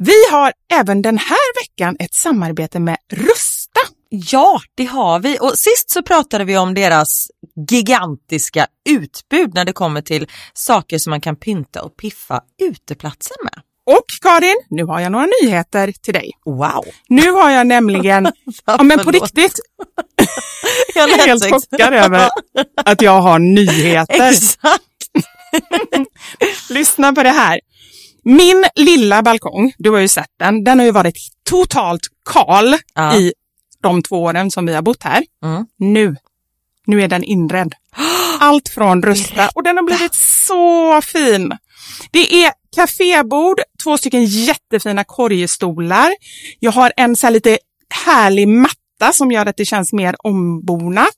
Vi har även den här veckan ett samarbete med Rusta. Ja, det har vi. Och sist så pratade vi om deras gigantiska utbud när det kommer till saker som man kan pynta och piffa uteplatser med. Och Karin, nu har jag några nyheter till dig. Wow! Nu har jag nämligen, ja men på riktigt, jag är helt chockad över att jag har nyheter. Exakt! Lyssna på det här. Min lilla balkong, du har ju sett den, den har ju varit totalt kal Ja. i de två åren som vi har bott här. Mm. Nu, nu är den inredd. Allt från Rusta och den har blivit så fin. Det är kafébord, två stycken jättefina korgstolar. Jag har en så här lite härlig matta som gör att det känns mer ombonat.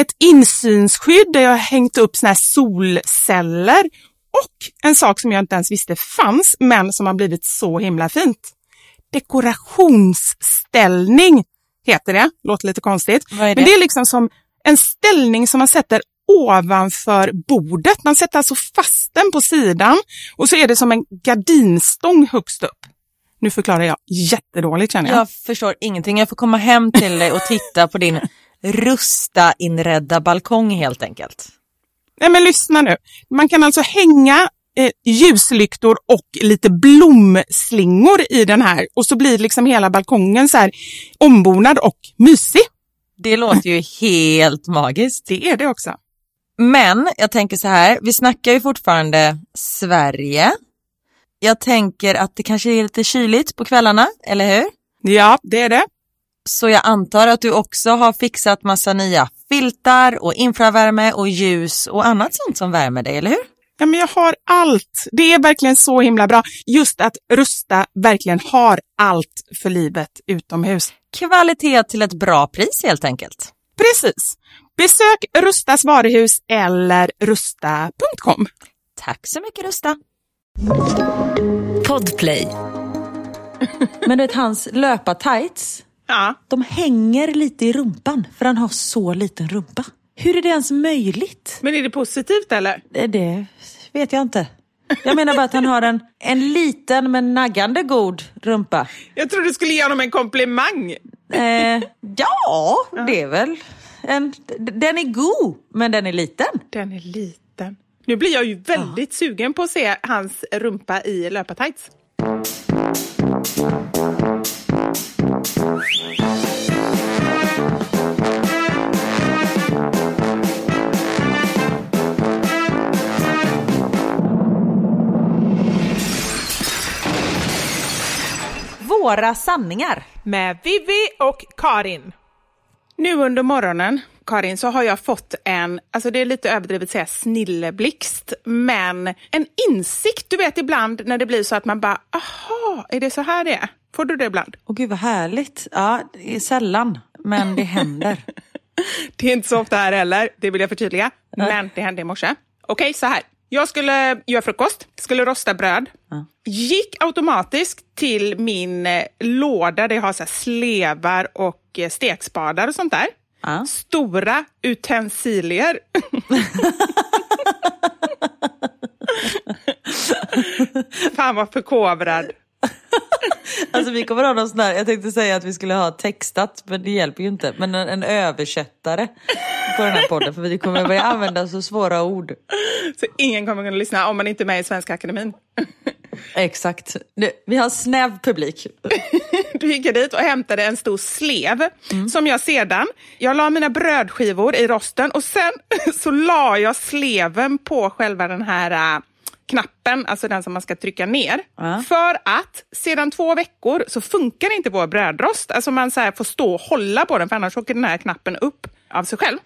Ett insynsskydd där jag har hängt upp såna här solceller och en sak som jag inte ens visste fanns men som har blivit så himla fint. Dekorationsställning heter det. Låter lite konstigt. Är Men det? det är liksom som en ställning som man sätter ovanför bordet. Man sätter alltså fast den på sidan och så är det som en gardinstång högst upp. Nu förklarar jag jättedåligt känner jag. Jag förstår ingenting. Jag får komma hem till dig och titta på din rusta inredda balkong helt enkelt. Nej men lyssna nu. Man kan alltså hänga eh, ljuslyktor och lite blomslingor i den här och så blir liksom hela balkongen så här ombonad och mysig. Det låter ju helt magiskt. Det är det också. Men jag tänker så här, vi snackar ju fortfarande Sverige. Jag tänker att det kanske är lite kyligt på kvällarna, eller hur? Ja, det är det. Så jag antar att du också har fixat massa nya filtar och infravärme och ljus och annat sånt som värmer dig, eller hur? Ja, men jag har allt. Det är verkligen så himla bra. Just att Rusta verkligen har allt för livet utomhus. Kvalitet till ett bra pris helt enkelt. Precis. Besök Rustas varuhus eller rusta.com. Tack så mycket Rusta. Podplay. Men du vet hans löpa-tights, Ja. de hänger lite i rumpan för han har så liten rumpa. Hur är det ens möjligt? Men är det positivt eller? Det, det vet jag inte. Jag menar bara att han har en, en liten men naggande god rumpa. Jag trodde du skulle ge honom en komplimang. Eh, ja, det är väl en, den är god, men den är liten. Den är liten. Nu blir jag ju väldigt sugen på att se hans rumpa i löpartights. Våra sanningar. med Vivi och Karin. Nu under morgonen, Karin, så har jag fått en, alltså det är lite överdrivet att säga snilleblixt, men en insikt. Du vet ibland när det blir så att man bara, aha, är det så här det är? Får du det ibland? Åh gud vad härligt. Ja, det är sällan, men det händer. Det är inte så ofta här heller, det vill jag förtydliga. Men det hände i morse. Okej, så här. Jag skulle göra frukost, skulle rosta bröd. Gick automatiskt till min eh, låda där jag har så slevar och eh, stekspadar och sånt där. Ja. Stora utensilier. Fan vad förkovrad. Alltså vi kommer ha någon sån här, jag tänkte säga att vi skulle ha textat, men det hjälper ju inte. Men en, en översättare på den här podden, för vi kommer börja använda så svåra ord. Så ingen kommer kunna lyssna om man inte är med i Svenska Akademin. Exakt. Nu, vi har snäv publik. Du gick dit och hämtade en stor slev som jag sedan, jag la mina brödskivor i rosten och sen så la jag sleven på själva den här äh, knappen, alltså den som man ska trycka ner. Ja. För att sedan två veckor så funkar inte vår brödrost. Alltså man så får stå och hålla på den för annars åker den här knappen upp av sig själv.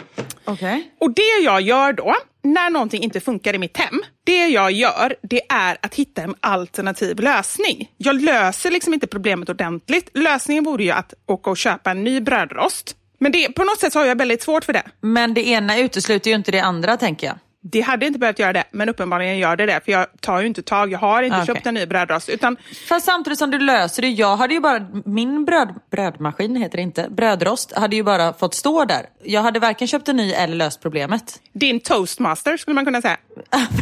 Okej. Och det jag gör då, när någonting inte funkar i mitt hem, det jag gör, det är att hitta en alternativ lösning. Jag löser liksom inte problemet ordentligt. Lösningen vore ju att åka och köpa en ny brödrost. Men det, på något sätt har jag väldigt svårt för det. Men det ena utesluter ju inte det andra tänker jag. Det hade inte behövt göra det, men uppenbarligen gör det det. För jag tar ju inte tag, jag har inte Ah, okej. köpt en ny brödrost. Utan Fast samtidigt som du löser det, jag hade ju bara, min bröd, brödmaskin heter det inte, brödrost hade ju bara fått stå där. Jag hade varken köpt en ny eller löst problemet. din toastmaster skulle man kunna säga.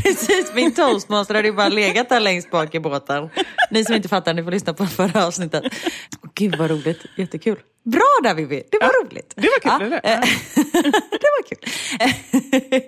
Precis, min toastmaster hade ju bara legat där längst bak i båten. Ni som inte fattar, ni får lyssna på förra avsnittet. Gud vad roligt, jättekul. Bra där Vivi, det var roligt. det var kul, eller? eh, det var kul.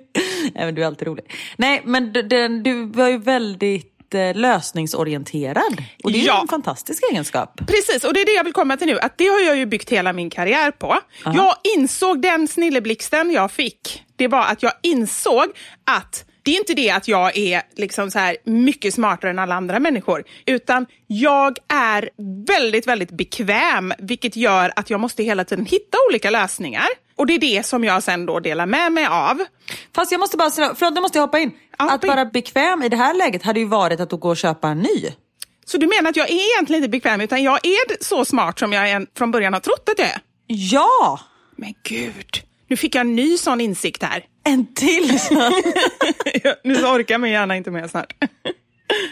Nej, men du är alltid rolig. Nej, men du, du var ju väldigt eh, lösningsorienterad. Och det är Ja. en fantastisk egenskap. Precis, och det är det jag vill komma till nu. Att det har jag ju byggt hela min karriär på. Jag insåg den snilleblixten jag fick. Det var att jag insåg att det är inte det att jag är liksom så här mycket smartare än alla andra människor, utan jag är väldigt, väldigt bekväm, vilket gör att jag måste hela tiden hitta olika lösningar. Och det är det som jag sen då delar med mig av. Fast jag måste bara säga, förlåt nu måste jag hoppa in. Att hoppa in. vara bekväm i det här läget hade ju varit att gå och köpa en ny. Så du menar att jag är egentligen inte bekväm, utan jag är så smart som jag från början har trott att jag är? Ja! Men gud, nu fick jag en ny sån insikt här. En till nu orkar min hjärna inte mer snart.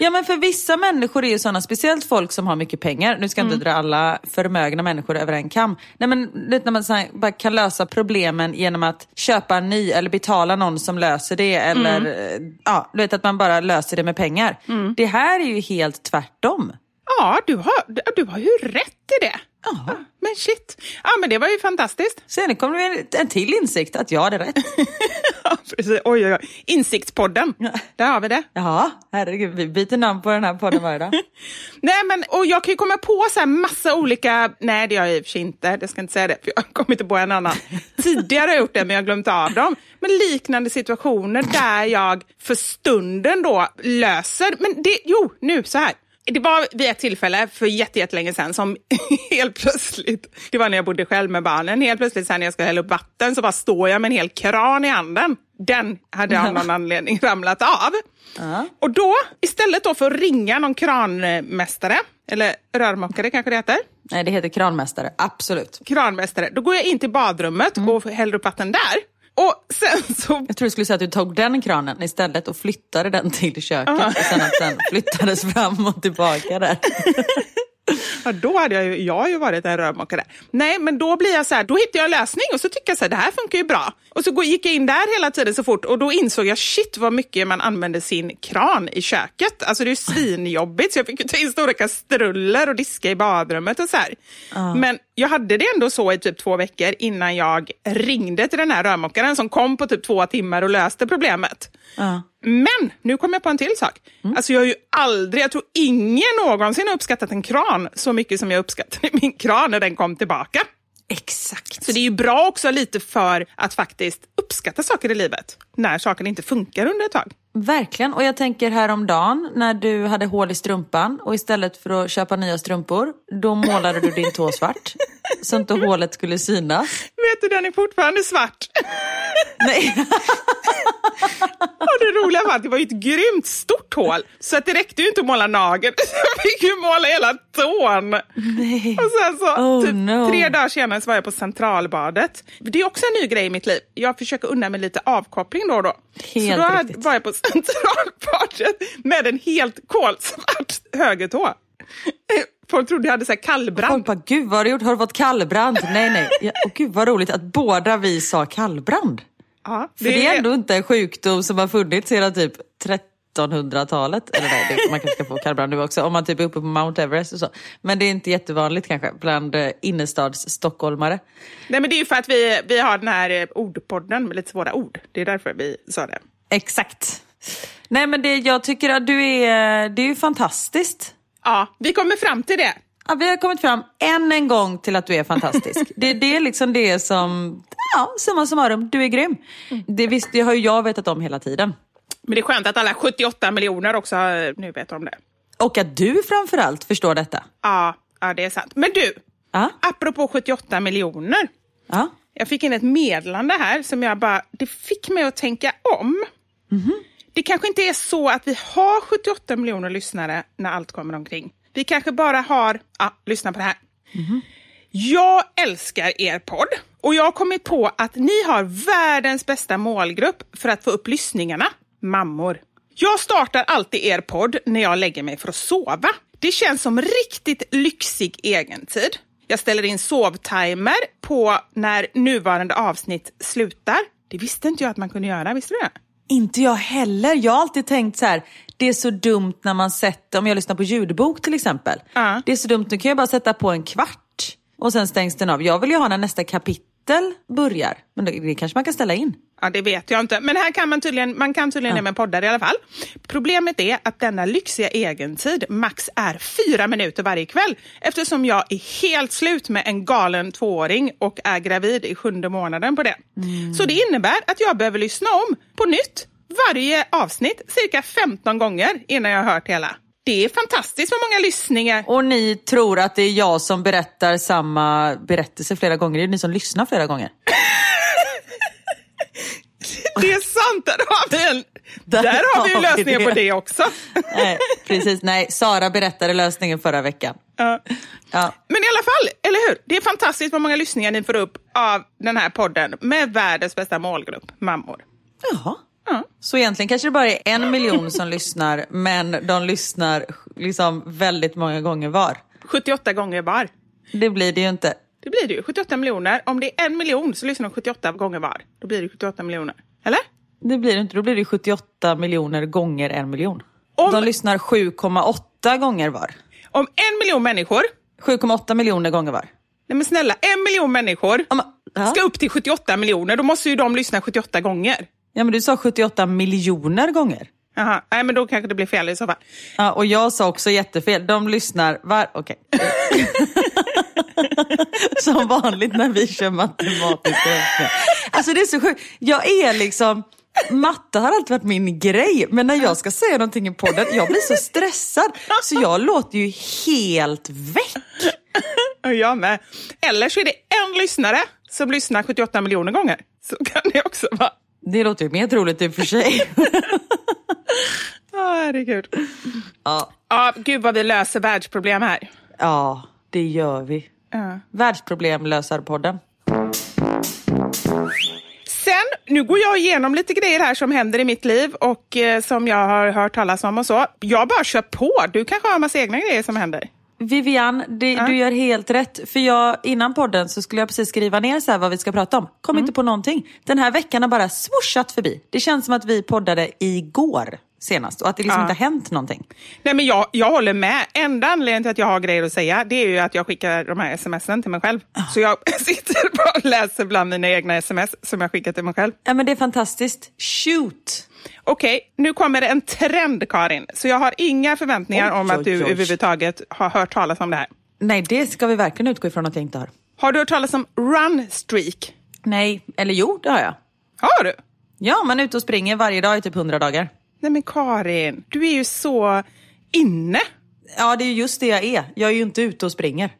Ja men för vissa människor är ju sådana, speciellt folk som har mycket pengar. Nu ska jag inte dra alla förmögna människor över en kam. Nej men vet, när man här, bara kan lösa problemen genom att köpa en ny eller betala någon som löser det. Eller eh, ja, du vet att man bara löser det med pengar. Det här är ju helt tvärtom. Ja, du har, du har ju rätt i det. Ja. Men shit. Ja, men det var ju fantastiskt. Sen kommer det en- en till insikt att jag hade rätt. Ja, precis. Oj, oj, oj. Insiktspodden. Där har vi det. Jaha, herregud, vi byter namn på den här podden varje dag. Nej, men och jag kan ju komma på så här massa olika... Nej, det gör jag i och för sig inte. Jag ska inte säga det, för jag kommer inte på en annan. Tidigare har jag gjort det, men jag har glömt av dem. Men liknande situationer där jag för stunden då löser... Men det, jo, nu så här. Det var vid ett tillfälle för jätte- jättelänge sedan som helt plötsligt, det var när jag bodde själv med barnen, helt plötsligt sen när jag ska hälla upp vatten så bara står jag med en hel kran i handen. Den hade av någon anledning ramlat av. Och då, istället då för att ringa någon kranmästare, eller rörmokare kanske det heter, Nej, det heter kranmästare, absolut. kranmästare, då går jag in till badrummet och häller upp vatten där. Och sen så Jag tror du skulle säga att du tog den kranen istället och flyttade den till köket och sen att den flyttades fram och tillbaka där. Ja, då hade jag ju, jag har ju varit en rörmokare. Nej, men då blir jag så här, då hittar jag en lösning och så tycker jag så här, det här funkar ju bra. Och så gick jag in där hela tiden så fort och då insåg jag, shit vad mycket man använder sin kran i köket. Alltså det är ju svinjobbigt så jag fick ju ta in stora kastruller och diska i badrummet och så här. Men jag hade det ändå så i typ två veckor innan jag ringde till den här rörmokaren som kom på typ två timmar och löste problemet. Ja. Men nu kom jag på en till sak. Alltså jag har ju aldrig, jag tror ingen någonsin har uppskattat en kran så mycket som jag uppskattade min kran när den kom tillbaka. Exakt. Så det är ju bra också lite för att faktiskt uppskatta saker i livet när saker inte funkar under ett tag. Verkligen, och jag tänker häromdagen när du hade hål i strumpan och istället för att köpa nya strumpor, då målade du din tå svart. så inte hålet skulle synas. Vet du, den är fortfarande svart. Nej. Och det roliga var att det var ju ett grymt stort hål, så att det räckte ju inte att måla nageln. Jag fick ju måla hela tån. Nej. Och sen så, Oh, typ no. tre dagar senare var jag på Centralbadet. Det är också en ny grej i mitt liv. Jag försöker unna mig lite avkoppling då och då. Helt så då riktigt. var jag på Centralbadet med en helt kolsvart högertå. Folk trodde jag hade så här kallbrand. Folk bara, gud vad har du gjort? Har du fått kallbrand? Nej, nej. Ja, och gud vad roligt att båda vi sa kallbrand. Ja, För det är ändå inte en sjukdom som har funnits sedan typ 1300-talet. Eller nej, det, man kanske ska få kallbrand nu också. Om man typ är uppe på Mount Everest och så. Men det är inte jättevanligt kanske bland eh, innerstadsstockholmare. Nej men det är ju för att vi, vi har den här eh, ordpodden med lite svåra ord. Det är därför vi sa det. Exakt. Nej men det, jag tycker att du är, det är ju fantastiskt. Ja, vi kommer fram till det. Ja, vi har kommit fram än en gång till att du är fantastisk. det, det är liksom det som, ja, summa summarum, du är grym. Det, visst, det har ju jag vetat om hela tiden. Men det är skönt att alla 78 miljoner också nu vet om det. Och att du framförallt förstår detta. Ja, ja det är sant. Men du, Ja, apropå 78 miljoner. ja. Jag fick in ett meddelande här som jag bara, det fick mig att tänka om. Det kanske inte är så att vi har 78 miljoner lyssnare när allt kommer omkring. Vi kanske bara har, ja, lyssna på det här. Jag älskar er podd och jag har kommit på att ni har världens bästa målgrupp för att få upp lyssningarna, mammor. Jag startar alltid er podd när jag lägger mig för att sova. Det känns som riktigt lyxig egentid. Jag ställer in sovtimer på när nuvarande avsnitt slutar. Det visste inte jag att man kunde göra, visste du det? Inte jag heller. Jag har alltid tänkt så här, det är så dumt när man sätter, om jag lyssnar på ljudbok till exempel. Ja. Det är så dumt, nu kan jag bara sätta på en kvart och sen stängs den av. Jag vill ju ha när nästa kapitel börjar. Men det, det kanske man kan ställa in. Ja, det vet jag inte. Men här kan man tydligen, man kan tydligen det med poddar i alla fall. Problemet är att denna lyxiga egentid max är fyra minuter varje kväll eftersom jag är helt slut med en galen tvååring och är gravid i sjunde månaden på det. Så det innebär att jag behöver lyssna om på nytt varje avsnitt cirka 15 gånger innan jag har hört hela. Det är fantastiskt vad många lyssningar. Och ni tror att det är jag som berättar samma berättelse flera gånger. Det är ni som lyssnar flera gånger. Det är sant, där har vi, en, Där där har vi lösningen på det. det också. Nej, precis. Nej, Sara berättade lösningen förra veckan. Ja. Ja. Men i alla fall, eller hur? Det är fantastiskt vad många lyssningar ni får upp av den här podden med världens bästa målgrupp, mammor. Jaha. Så egentligen kanske det bara är en miljon som lyssnar, men de lyssnar liksom väldigt många gånger var. 78 gånger var. Det blir det ju inte. Det blir det ju. 78 miljoner. Om det är en miljon så lyssnar de 78 gånger var. Då blir det 78 miljoner. Eller? Det blir det inte. Då blir det 78 miljoner gånger en miljon. Om- De lyssnar 7,8 gånger var. Om en miljon människor, 7,8 miljoner gånger var. nej men snälla, en miljon människor men- ja. ska upp till 78 miljoner, då måste ju de lyssna 78 gånger. Ja, men du sa 78 miljoner gånger. Jaha, nej men då kanske det blir fel i så fall. Ja, och jag sa också jättefel. De lyssnar var... Okej. Som vanligt när vi kör matematiska. Alltså det är så sjukt. Jag är liksom... Matte har alltid varit min grej, men när jag ska säga någonting i podden, jag blir så stressad. Så jag låter ju helt väck. Jag med. Eller så är det en lyssnare som lyssnar 78 miljoner gånger. Så kan det också vara. Det låter ju mer troligt i och för sig. Ja, herregud. Ja, Ja, gud vad vi löser världsproblem här. ja det gör vi. Ja. Världsproblemlösarpodden. Sen, nu går jag igenom lite grejer här som händer i mitt liv och eh, som jag har hört talas om och så. Jag bara kör på. Du kanske har en massa egna grejer som händer? Vivian, det, du gör helt rätt. För jag, innan podden så skulle jag precis skriva ner så vad vi ska prata om. Kom inte på någonting. Den här veckan har bara swooshat förbi. Det känns som att vi poddade igår senast och att det liksom Ja. inte har hänt någonting. Nej, men jag, jag håller med. Enda anledningen till att jag har grejer att säga det är ju att jag skickar de här smsen till mig själv. Så jag sitter bara och läser bland mina egna sms som jag skickar till mig själv. Ja men det är fantastiskt. Shoot! Okej, nu kommer det en trend Karin. Så jag har inga förväntningar Oj, om att oj, du oj. överhuvudtaget har hört talas om det här. Nej, det ska vi verkligen utgå ifrån att jag inte har. Har du hört talas om run streak? Nej, eller jo, det har jag. Har du? Ja, man är ute och springer varje dag i typ 100 dagar. Nej men Karin, du är ju så inne. Ja, det är ju just det jag är. Jag är ju inte ute och springer.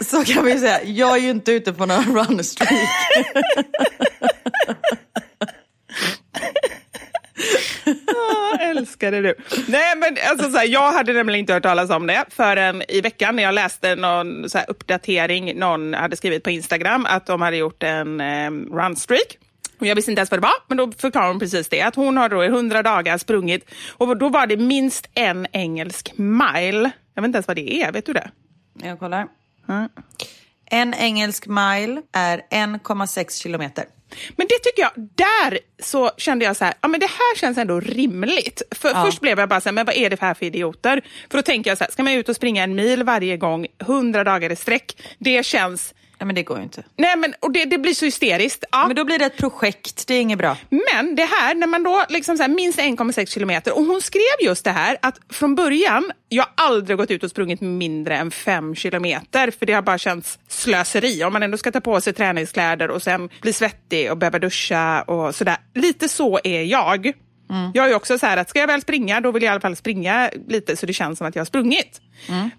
Så kan vi säga. Jag är ju inte ute på någon run streak. Ja, älskade du. Nej, men alltså, så här, jag hade nämligen inte hört talas om det förrän i veckan när jag läste någon så här, uppdatering. Någon hade skrivit på Instagram att de hade gjort en eh, runstreak. Och jag visste inte ens vad det var, men då förklarade hon precis det. Att hon har då i 100 dagar sprungit och då var det minst en engelsk mile. Jag vet inte ens vad det är, vet du det? Jag kollar. En engelsk mile är 1,6 kilometer. Men det tycker jag, där så kände jag så här, ja men det här känns ändå rimligt. För Ja. Först blev jag bara så här, men vad är det här för idioter? För då tänker jag så här, ska man ut och springa en mil varje gång, hundra dagar i sträck, det känns, Ja, men det går ju inte. nej men och det, det blir så hysteriskt. Ja. Men då blir det ett projekt, det är inget bra. Men det här, när man då liksom så här, minst 1,6 kilometer, och hon skrev just det här att från början, jag har aldrig gått ut och sprungit mindre än 5 kilometer, för det har bara känts slöseri. Om man ändå ska ta på sig träningskläder och sen bli svettig och behöva duscha och sådär. Lite så är jag. Jag är också så här att ska jag väl springa, då vill jag i alla fall springa lite så det känns som att jag har sprungit.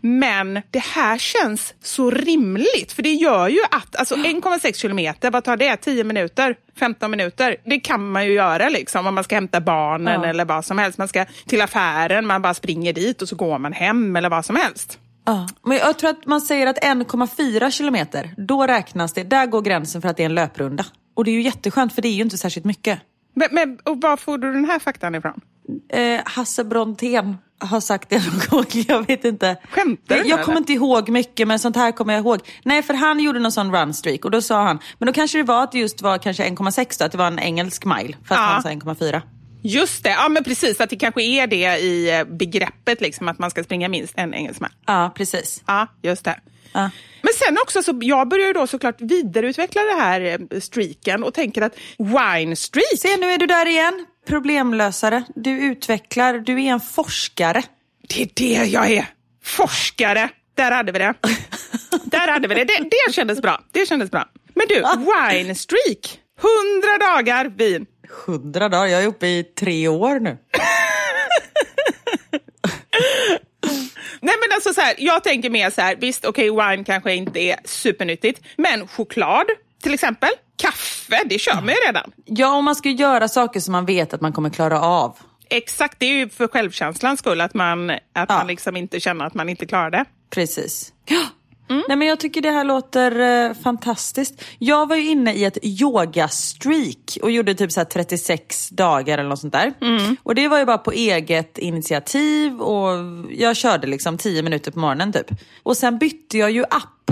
Men det här känns så rimligt, för det gör ju att alltså 1,6 kilometer, vad tar det? 10 minuter? 15 minuter? Det kan man ju göra liksom om man ska hämta barnen Ja. eller vad som helst. Man ska till affären, man bara springer dit och så går man hem eller vad som helst. Ja. Men jag tror att man säger att 1,4 kilometer, då räknas det, där går gränsen för att det är en löprunda. Och det är ju jätteskönt för det är ju inte särskilt mycket. Men, men, och var får du den här faktan ifrån? Eh, Hasse Brontén har sagt det någon gång, jag vet inte. Skämtar du Jag eller? kommer inte ihåg mycket men sånt här kommer jag ihåg. Nej för han gjorde någon sån runstreak och då sa han, men då kanske det var att det just var kanske 1,6 då, att det var en engelsk mile. För att Ja. han sa 1,4. Just det, ja men precis, att det kanske är det i eh, begreppet liksom, att man ska springa minst en engelsman. Ja precis. Ja, just det. Ja. Men sen också, så jag börjar ju då såklart vidareutveckla det här eh, streaken och tänker att wine streak, Se nu är du där igen, problemlösare. Du utvecklar, du är en forskare. det är det jag är. Forskare, där hade vi det. där hade vi det. det. Det kändes bra. Det kändes bra. Men du, wine streak, 100 dagar vin. 100 dagar, jag är uppe i tre år nu. Nej men alltså så här, jag tänker mer så här, visst okej wine kanske inte är supernyttigt, men choklad till exempel, kaffe, det kör man ju redan. Ja, om man ska göra saker som man vet att man kommer klara av. Exakt, det är ju för självkänslans skull att man, att Ja. man liksom inte känner att man inte klarar det. Precis. Nej, men jag tycker det här låter eh, fantastiskt. Jag var ju inne i ett yoga-streak och gjorde typ så här 36 dagar eller något sånt där. Och det var ju bara på eget initiativ och jag körde liksom 10 minuter på morgonen typ. Och sen bytte jag ju app.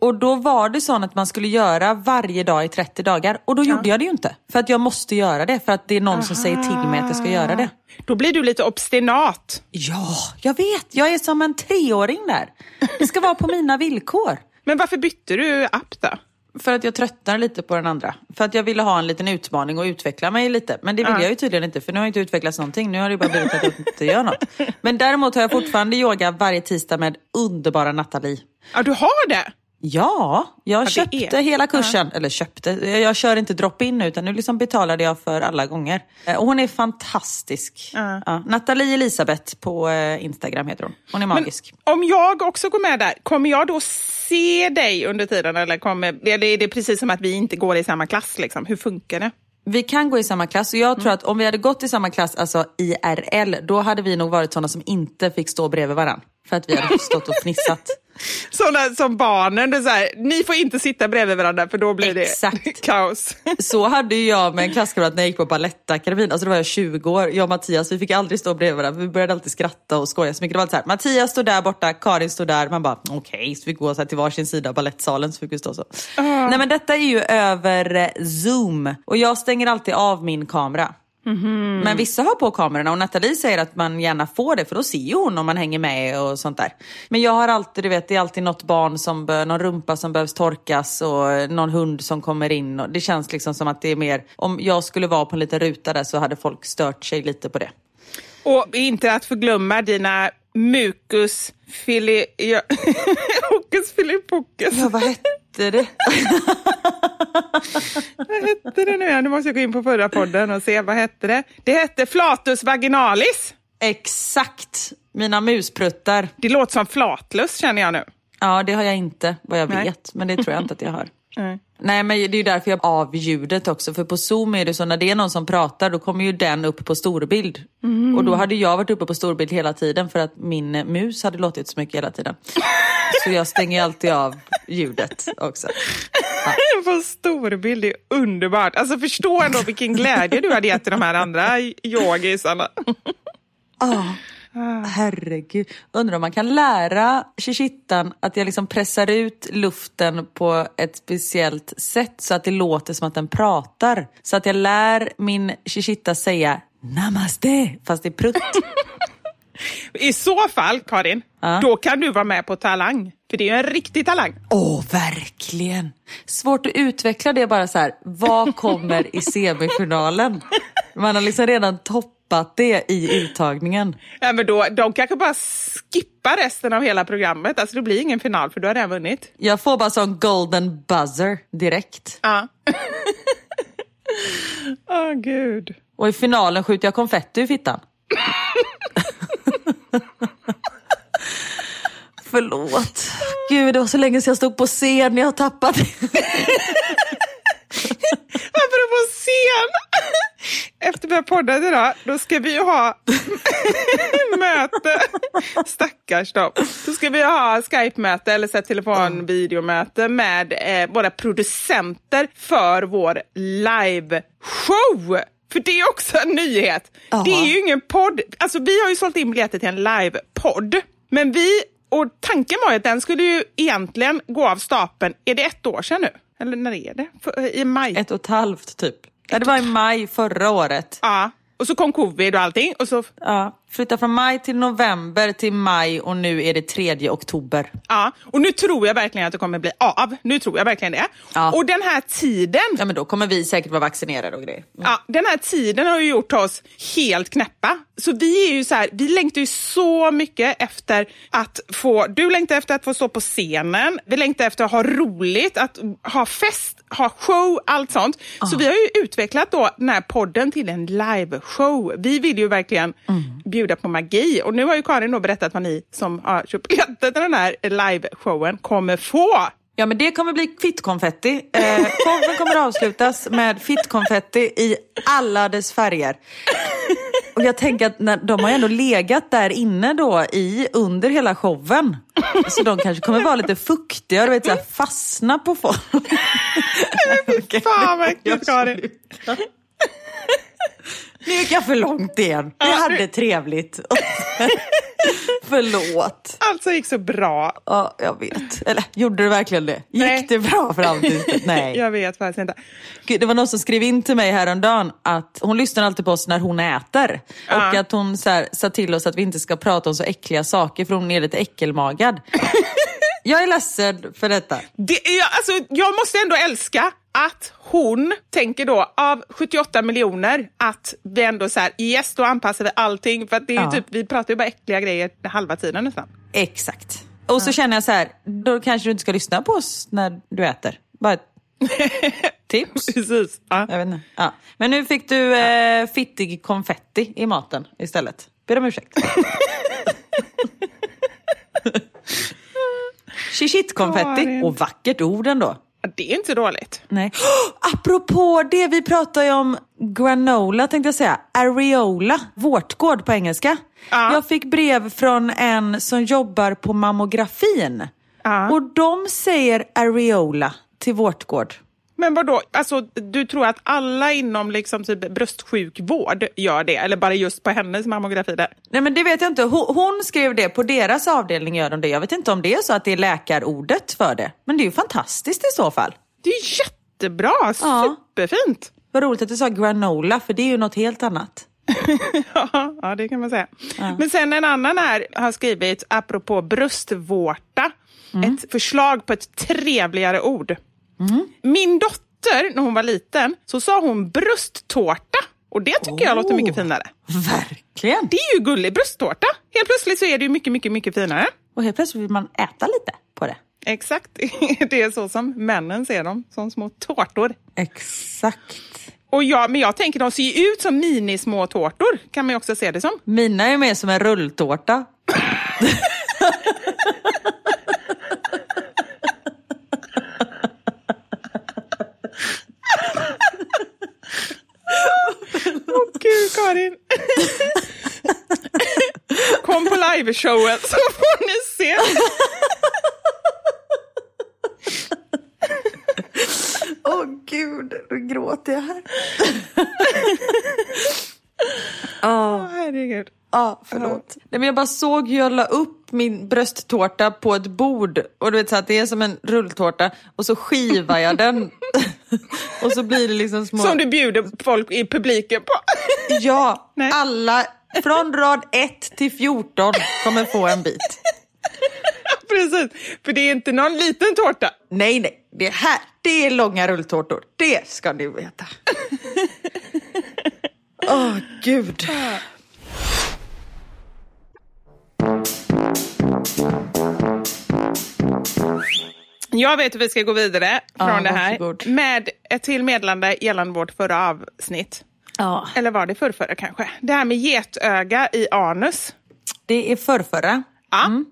Och då var det så att man skulle göra varje dag i 30 dagar och då gjorde jag det ju inte. För att jag måste göra det för att det är någon som säger till mig att jag ska göra det. Då blir du lite obstinat. Ja, jag vet. Jag är som en treåring där. Det ska vara på mina villkor. Men varför bytte du app då? För att jag tröttnar lite på den andra. För att jag ville ha en liten utmaning och utveckla mig lite. Men det vill jag ju tydligen inte för nu har jag inte utvecklats någonting. Nu har det bara blivit att jag inte gör något. Men däremot har jag fortfarande yoga varje tisdag med underbara Nathalie. Ja, du har det? Ja, jag det köpte hela kursen. Eller köpte, jag kör inte drop-in utan nu liksom betalade jag för alla gånger. Eh, Och hon är fantastisk. Ja. Nathalie Elisabeth på eh, Instagram heter hon. Hon är Men magisk. om jag också går med där, kommer jag då se dig under tiden? Eller, kommer, eller är det precis som att vi inte går i samma klass? Liksom? Hur funkar det? Vi kan gå i samma klass och jag Mm. tror att om vi hade gått i samma klass, alltså IRL, då hade vi nog varit sådana som inte fick stå bredvid varandra. För att vi hade stått och fnissat. Sådana som barnen, det är så här, ni får inte sitta bredvid varandra för då blir det Exakt. kaos. Så hade jag med en klasskamrat när jag gick på Balettakademin. Alltså då var jag 20 år. Jag och Mattias, vi fick aldrig stå bredvid varandra. Vi började alltid skratta och skoja så mycket. Det var alltid så här, Mattias stod där borta, Karin stod där. Man bara, okej, så fick vi gå så här till varsin sida av balettsalen så fick vi stå så. Nej men detta är ju över eh, zoom. Och jag stänger alltid av min kamera. Men vissa har på kamerorna och Nathalie säger att man gärna får det för då ser ju hon om man hänger med och sånt där. Men jag har alltid, du vet, det är alltid något barn som, bör, någon rumpa som behövs torkas och någon hund som kommer in. Och det känns liksom som att det är mer, om jag skulle vara på en liten ruta där så hade folk stört sig lite på det. Och inte att förglömma dina mucus fili... Ja. Hokus filipokus. Ja, vad hette det? Vad hette det nu igen? Nu måste jag gå in på förra podden och se vad hette det. Det hette flatus vaginalis. Exakt, mina muspruttar. Det låter som flatlus känner jag nu. Ja, det har jag inte vad jag Nej. vet, men det tror jag inte att jag har. Nej. Nej men det är ju därför jag av ljudet också. För på zoom är det så när det är någon som pratar då kommer ju den upp på storbild. Och då hade jag varit uppe på storbild hela tiden för att min mus hade låtit så mycket hela tiden. Så jag stänger alltid av ljudet också. På storbild, det är underbart. Alltså förstå ändå vilken glädje du hade gett till de här andra yogisarna. Ah. Herregud. Undrar om man kan lära Shishittan att jag liksom pressar ut luften på ett speciellt sätt så att det låter som att den pratar. Så att jag lär min Shishitta säga namaste fast det är prutt. I så fall, Karin, då kan du vara med på Talang. För det är en riktig talang. Åh, verkligen. Svårt att utveckla det bara så här. Vad kommer i semifinalen? Man har liksom redan toppat det i uttagningen. Ja, men då, de kanske bara skippar resten av hela programmet. Alltså det blir ingen final för du har redan vunnit. Jag får bara sån golden buzzer direkt. Ja. Åh oh, gud. Och i finalen skjuter jag konfetti i fittan. Förlåt. Gud, det var så länge sedan jag stod på scen. Jag har tappat scen. Efter vi har poddat idag, då ska vi ju ha möte. Stackars dem. Då ska vi ha Skype-möte eller så telefonvideomöte med eh, våra producenter för vår live-show. För det är också en nyhet. Aha. Det är ju ingen podd. Alltså vi har ju sålt in biljetter till en live-podd. Men vi, och tanken var ju att den skulle ju egentligen gå av stapeln, är det ett år sedan nu? Eller när är det? För, I maj? Ett och ett halvt typ. Ja, det var i maj förra året. Ja, och så kom covid och allting. Och så... Ja, flytta från maj till november till maj och nu är det 3 oktober. Ja, och nu tror jag verkligen att det kommer bli av. Nu tror jag verkligen det. Ja. Och den här tiden... Ja, men då kommer vi säkert vara vaccinerade och grejer. Mm. Ja, den här tiden har ju gjort oss helt knäppa. Så vi är ju så här, vi längtar ju så mycket efter att få... Du längtar efter att få stå på scenen. Vi längtar efter att ha roligt, att ha fest, ha show, allt sånt. Ja. Så vi har ju utvecklat då den här podden till en live-show. Vi vill ju verkligen mm. bjuda på magi. Och nu har ju Karin då berättat vad ni som har köpt biljetter till den här live-showen kommer få. Ja men det kommer bli fittkonfetti. Eh, showen kommer avslutas med fittkonfetti i alla dess färger. Och jag tänker att när, de har ju ändå legat där inne då i under hela showen. Så de kanske kommer vara lite fuktiga och vet, så här, fastna på folk. Fy fan vad äckligt Karin. Nu gick jag för långt igen. Vi hade trevligt. Förlåt. Allt gick så bra. Ja, jag vet. Eller gjorde det verkligen det? Gick Nej. det bra fram till Nej. Jag vet faktiskt inte. Gud, det var någon som skrev in till mig häromdagen att hon lyssnar alltid på oss när hon äter. Ja. Och att hon så här, sa till oss att vi inte ska prata om så äckliga saker för hon är lite äckelmagad. jag är ledsen för detta. Det, jag, alltså, jag måste ändå älska att hon tänker då av 78 miljoner att vi ändå så här, yes då anpassar vi allting för att det är ja. typ, vi pratar ju bara äckliga grejer halva tiden nästan. Exakt. Och så känner jag så här, då kanske du inte ska lyssna på oss när du äter. Bara ett tips. Precis. Ja. Jag vet inte. Ja. Men nu fick du eh, fittig konfetti i maten istället. Ber om ursäkt. Shishit-konfetti. Och vackert ord ändå. Det är inte dåligt. Nej. Oh, apropå det, vi pratar ju om granola tänkte jag säga. Areola, vårtgård på engelska. Ja. Jag fick brev från en som jobbar på mammografin. Ja. Och de säger areola till vårtgård. Men vadå, alltså, du tror att alla inom liksom typ bröstsjukvård gör det? Eller bara just på hennes mammografi där? Nej men det vet jag inte. Hon, hon, skrev det, på deras avdelning gör de det. Jag vet inte om det är så att det är läkarordet för det. Men det är ju fantastiskt i så fall. Det är jättebra, ja. superfint. Vad roligt att du sa granola, för det är ju något helt annat. ja, det kan man säga. Ja. Men sen en annan här har skrivit, apropå bröstvårta, mm. ett förslag på ett trevligare ord. Mm. Min dotter, när hon var liten, så sa hon brösttårta. Och det tycker oh, jag låter mycket finare. Verkligen. Det är ju gullig brösttårta. Helt plötsligt så är det ju mycket, mycket, mycket finare. Och helt plötsligt vill man äta lite på det. Exakt. Det är så som männen ser dem, som små tårtor. Exakt. Och ja, men jag tänker de ser ju ut som minismå tårtor, kan man ju också se det som. Mina är mer som en rulltårta. gud Karin. Kom på liveshowen så får ni se. Åh oh, gud, nu gråter jag här. Åh oh. oh, herregud. Ja, förlåt. Nej, men jag bara såg hur jag la upp min brösttårta på ett bord. Och du vet så att det är som en rulltårta. Och så skivar jag den. och så blir det liksom små... Som du bjuder folk i publiken på. Ja, Nej. alla från rad 1 till 14 kommer få en bit. Precis, för det är inte någon liten tårta. Nej, nej, det här det är långa rulltårtor. Det ska ni veta. Åh, gud. Jag vet hur vi ska gå vidare från Ja, det här varsågod. med ett till meddelande gällande vårt förra avsnitt. Ja, Eller var det förrförra kanske? Det här med getöga i anus. det är förrförra. Ja.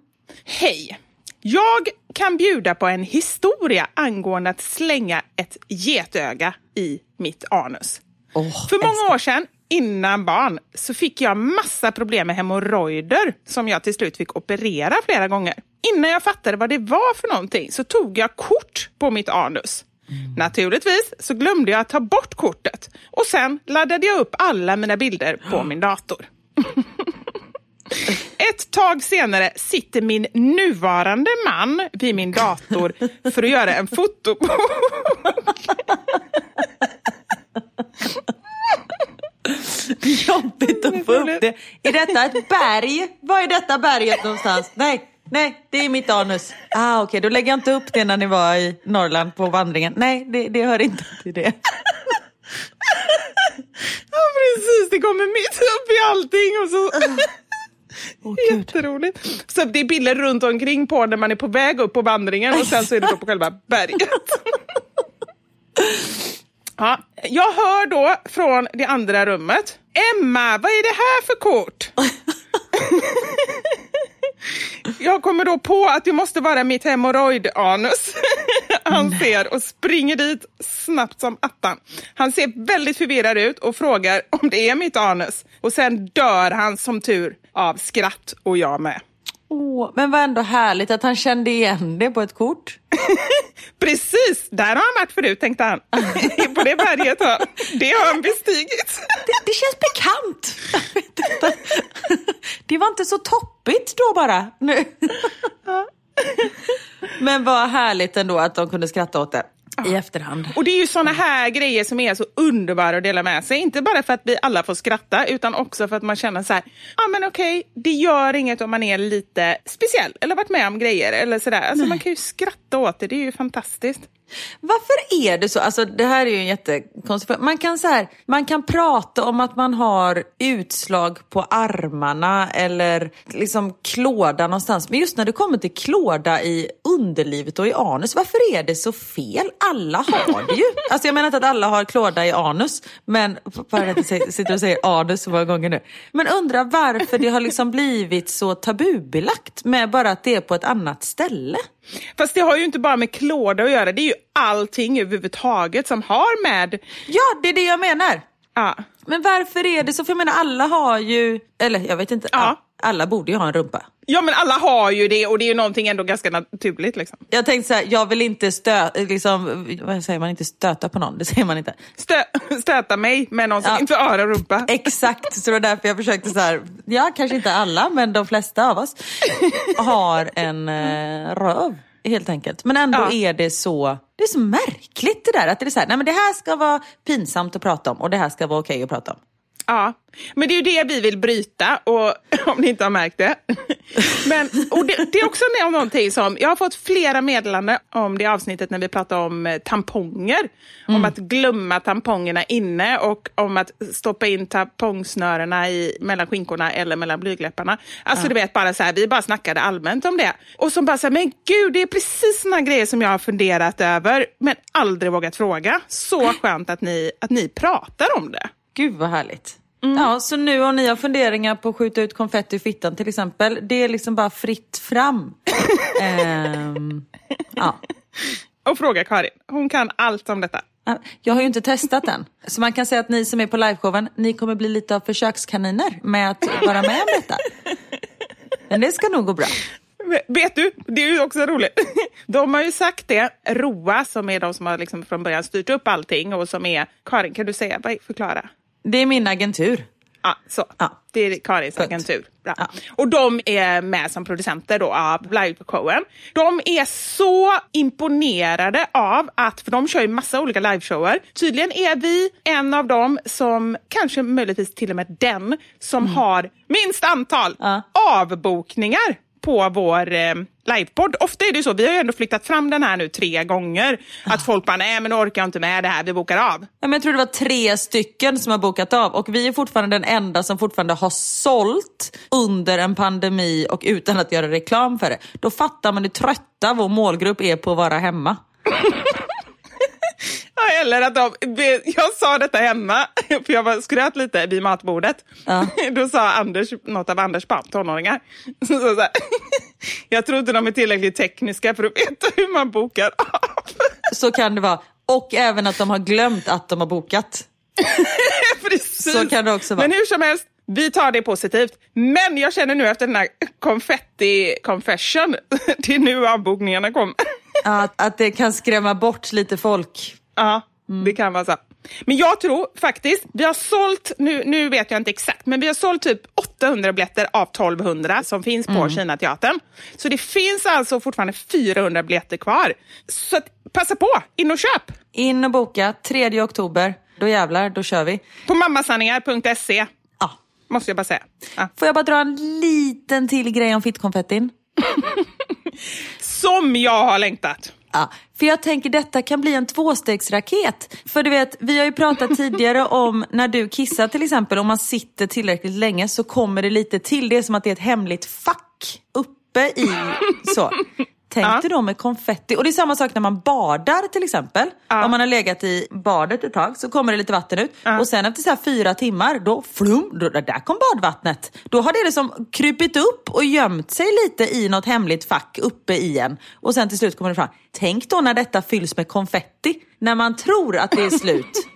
Hej! Jag kan bjuda på en historia angående att slänga ett getöga i mitt anus. Åh, För många älskar. år sedan, innan barn, så fick jag massa problem med hemorrojder som jag till slut fick operera flera gånger. Innan jag fattade vad det var för någonting så tog jag kort på mitt anus. Naturligtvis så glömde jag att ta bort kortet och sen laddade jag upp alla mina bilder på min dator. Ett tag senare sitter min nuvarande man vid min dator för att göra en fotobok. Jobbigt att få upp det. Är detta ett berg? Var är detta berget någonstans? Nej, nej, det är mitt anus. Ah, Okej, då lägger jag inte upp det när ni var i Norrland på vandringen. Nej, det, det hör inte till det. Ja, precis. Det kommer mitt upp i allting. Och så... Gud. Jätteroligt. Så det är bilder runt omkring på när man är på väg upp på vandringen och sen så är det då på själva berget. Ja, jag hör då från det andra rummet. Emma, vad är det här för kort? Jag kommer då på att det måste vara mitt hemorrojdanus han ser och springer dit snabbt som attan. Han ser väldigt förvirrad ut och frågar om det är mitt anus. Och sen dör han som tur av skratt och jag med. Åh, men vad ändå härligt att han kände igen det på ett kort. Precis, där har han varit förut tänkte han. på det berget har det har han bestigit. Det, det känns bekant. Det var inte så toppigt då bara. Nu. Men vad härligt ändå att de kunde skratta åt det i efterhand. Och det är ju såna här grejer som är så underbara att dela med sig. Inte bara för att vi alla får skratta utan också för att man känner så här, ja ah, men okej, det gör inget om man är lite speciell eller varit med om grejer eller sådär. Alltså man kan ju skratta åt det, det är ju fantastiskt. Varför är det så? Alltså det här är ju en jättekonstig. Man kan, så här, man kan prata om att man har utslag på armarna eller liksom klåda någonstans. Men just när det kommer till klåda i underlivet och i anus, varför är det så fel? Alla har det ju. Alltså jag menar inte att alla har klåda i anus, men bara att jag sitter och säger anus så många gånger nu. Men undrar varför det har liksom blivit så tabubelagt med bara att det är på ett annat ställe. Fast det har ju inte bara med klåda att göra, det är ju allting överhuvudtaget som har med... Ja, det är det jag menar. Ja, Men varför är det så? För jag menar alla har ju, eller jag vet inte, Ja. Alla borde ju ha en rumpa. ja men alla har ju det och det är ju någonting ändå ganska naturligt. Liksom. Jag tänkte så här, jag vill inte stöta, liksom, vad säger man, inte stöta på någon, det säger man inte. Stö stöta mig med någon som Ja. inte har en rumpa. Exakt, så det var därför jag försökte så här, ja kanske inte alla, men de flesta av oss har en eh, röv. Helt enkelt. Men ändå Ja. är det så det är så märkligt det där. Att det är så här, nej men det här ska vara pinsamt att prata om och det här ska vara okej att prata om. Ja, men det är ju det vi vill bryta, och, om ni inte har märkt det. Men, och det, det är också nå- någonting som, jag har fått flera meddelanden om det avsnittet när vi pratade om eh, tamponger. Om att glömma tampongerna inne och om att stoppa in tampongsnörena i, mellan skinkorna eller mellan blygdläpparna. Alltså du vet, bara så här, vi bara snackade allmänt om det. Och som bara så här, men gud, det är precis såna grejer som jag har funderat över, men aldrig vågat fråga. Så skönt att ni, att ni pratar om det. Gud vad härligt. Ja, så nu om ni har funderingar på att skjuta ut konfetti i fittan till exempel, det är liksom bara fritt fram. Ehm, ja. och fråga Karin. Hon kan allt om detta. Jag har ju inte testat den. Så man kan säga att ni som är på liveshowen, ni kommer bli lite av försökskaniner med att vara med om detta. Men det ska nog gå bra. Vet du, det är ju också roligt. De har ju sagt det, ROA som är de som har liksom från början styrt upp allting och som är, Karin kan du säga, förklara? Det är min agentur. Ja, så. Ja. Det är Karins Punkt. agentur. Bra. Ja. Och de är med som producenter då av liveshowen. De är så imponerade av att, för de kör ju massa olika liveshower. Tydligen är vi en av dem som, kanske möjligtvis till och med den, som har minst antal Ja. avbokningar på vår eh, livepodd. Ofta är det ju så, vi har ju ändå flyttat fram den här nu tre gånger. Att folk bara, nej men nu orkar jag inte med det här, vi bokar av. Ja, men jag tror det var tre stycken som har bokat av och vi är fortfarande den enda som fortfarande har sålt under en pandemi och utan att göra reklam för det. Då fattar man hur trötta vår målgrupp är på att vara hemma. Ja, eller att de, jag sa detta hemma, för jag var skröt lite vid matbordet. Ja. Då sa Anders, något av Anders barn, tonåringar, så, så, så här, jag tror inte de är tillräckligt tekniska för att veta hur man bokar av. Så kan det vara. Och även att de har glömt att de har bokat. Precis. Så kan det också vara. Men hur som helst, vi tar det positivt. Men jag känner nu efter den här confetti confession, det är nu avbokningarna kommer. Att, att det kan skrämma bort lite folk. Ja, det kan vara så. Men jag tror faktiskt, vi har sålt, nu, nu vet jag inte exakt, men vi har sålt typ 800 biljetter av 1200 som finns på Kinateatern. Så det finns alltså fortfarande 400 biljetter kvar. Så passa på, in och köp! In och boka 3 oktober. Då jävlar, då kör vi. På mammasanningar.se, Ja. måste jag bara säga. Ja. Får jag bara dra en liten till grej om fittkonfettin? Som jag har längtat! Ja, för jag tänker detta kan bli en tvåstegsraket. För du vet, vi har ju pratat tidigare om när du kissar till exempel, om man sitter tillräckligt länge så kommer det lite till. Det är som att det är ett hemligt fack uppe i så. Tänk Ja. dig då med konfetti. Och det är samma sak när man badar till exempel. Om man har legat i badet ett tag så kommer det lite vatten ut. Och sen efter så här fyra timmar, då flum, då, där kom badvattnet. Då har det liksom krypit upp och gömt sig lite i något hemligt fack uppe i en. Och sen till slut kommer det fram. Tänk då när detta fylls med konfetti. När man tror att det är slut.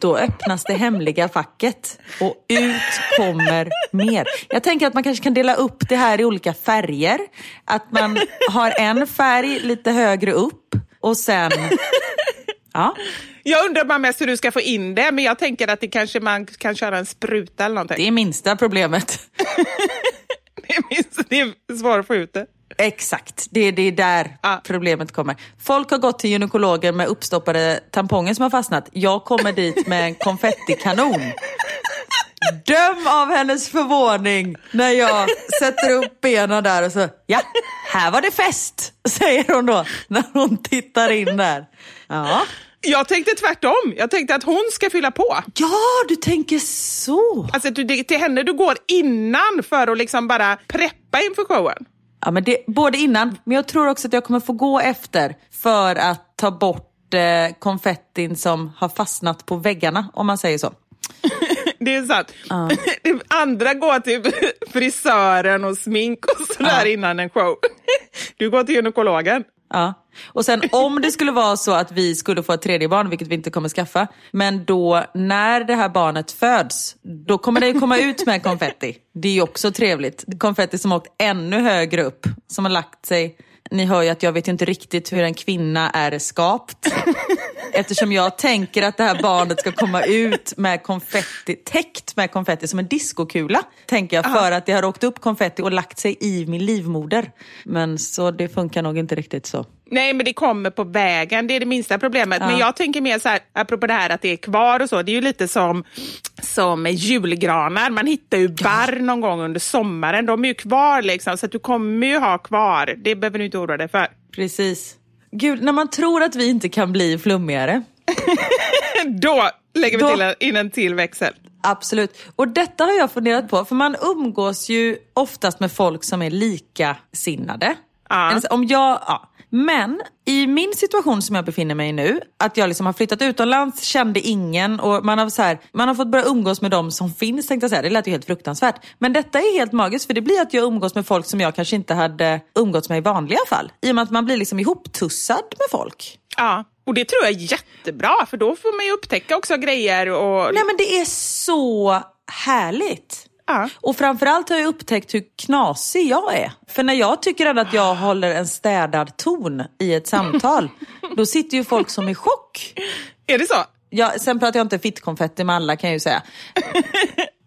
Då öppnas det hemliga facket och ut kommer mer. Jag tänker att man kanske kan dela upp det här i olika färger. Att man har en färg lite högre upp och sen... Ja, Jag undrar bara mest hur du ska få in det, men jag tänker att det kanske man kan köra en spruta eller någonting. det är minsta problemet. Det är, minst, det är svårt att få ut det. Exakt, det är, det är där Ja. problemet kommer. Folk har gått till gynekologer med uppstoppade tamponger som har fastnat. Jag kommer dit med en konfettikanon. Döm av hennes förvåning när jag sätter upp benen där och så, ja, här var det fest, säger hon då när hon tittar in där. Ja, Jag tänkte tvärtom. Jag tänkte att hon ska fylla på. ja du tänker så. Alltså du, det, till henne du går innan för att liksom bara preppa inför showen. Ja, men det, både innan, men jag tror också att jag kommer få gå efter för att ta bort eh, konfettin som har fastnat på väggarna, om man säger så. Det är sant. Det Andra går till frisören och smink och sådär innan en show. Du går till gynekologen. Ja. Och sen om det skulle vara så att vi skulle få ett tredje barn, vilket vi inte kommer skaffa, men då när det här barnet föds, då kommer det ju komma ut med konfetti. Det är ju också trevligt. Konfetti som har åkt ännu högre upp, som har lagt sig. Ni hör ju att jag vet inte riktigt hur en kvinna är skapt. Eftersom jag tänker att det här barnet ska komma ut med konfetti, täckt med konfetti som en diskokula. Tänker jag, för att det har åkt upp konfetti och lagt sig i min livmoder. Men så det funkar nog inte riktigt så. Nej, men det kommer på vägen. Det är det minsta problemet. Men jag tänker mer så här, apropå det här att det är kvar och så. Det är ju lite som, som julgranar. Man hittar ju barr någon gång under sommaren. De är ju kvar liksom, så att du kommer ju ha kvar. Det behöver du inte oroa dig för. Precis. Gud, när man tror att vi inte kan bli flummigare. Då lägger vi Då- till en, in en till växel. Absolut. Och detta har jag funderat på, för man umgås ju oftast med folk som är likasinnade. Eller så- Om jag, ja. Men i min situation som jag befinner mig i nu, att jag liksom har flyttat utomlands, kände ingen och man har, så här, man har fått börja umgås med dem som finns, tänkte jag säga. Det lät ju helt fruktansvärt. Men detta är helt magiskt, för det blir att jag umgås med folk som jag kanske inte hade umgåtts med i vanliga fall. I och med att man blir liksom ihoptussad med folk. Ja, och det tror jag är jättebra, för då får man ju upptäcka också grejer. Och... Nej men det är så härligt. Ja. Och framförallt har jag upptäckt hur knasig jag är. För när jag tycker att jag håller en städad ton i ett samtal, då sitter ju folk som i chock. Är det så? Ja, sen pratar jag inte fittkonfetti med alla kan jag ju säga.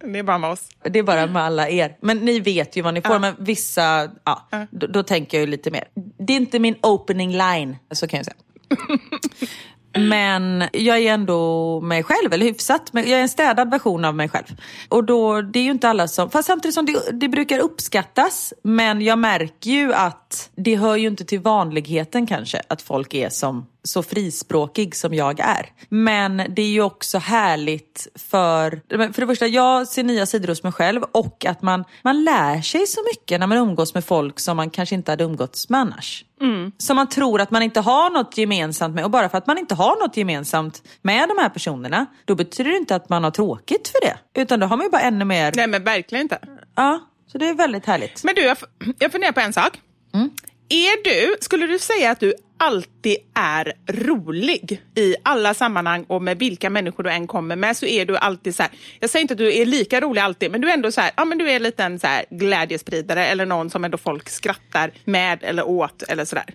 Det är bara med oss. Det är bara med alla er. Men ni vet ju vad ni får. Men vissa, ja, då, då tänker jag ju lite mer. Det är inte min opening line, så kan jag säga. Men jag är ändå mig själv, eller hyfsat. Men jag är en städad version av mig själv. Och då, det är ju inte alla som... Fast samtidigt som det, det brukar uppskattas. Men jag märker ju att det hör ju inte till vanligheten kanske. Att folk är som så frispråkig som jag är. Men det är ju också härligt för... För det första, jag ser nya sidor hos mig själv och att man, man lär sig så mycket när man umgås med folk som man kanske inte hade umgåtts med annars. Mm. Som man tror att man inte har något gemensamt med. Och bara för att man inte har något gemensamt med de här personerna, då betyder det inte att man har tråkigt för det. Utan då har man ju bara ännu mer... Nej men verkligen inte. Ja, så det är väldigt härligt. Men du, jag, jag funderar på en sak. Mm. Är du, skulle du säga att du alltid är rolig i alla sammanhang och med vilka människor du än kommer med så är du alltid så här, jag säger inte att du är lika rolig alltid, men du är ändå så här, ja men du är en så här glädjespridare eller någon som ändå folk skrattar med eller åt eller sådär.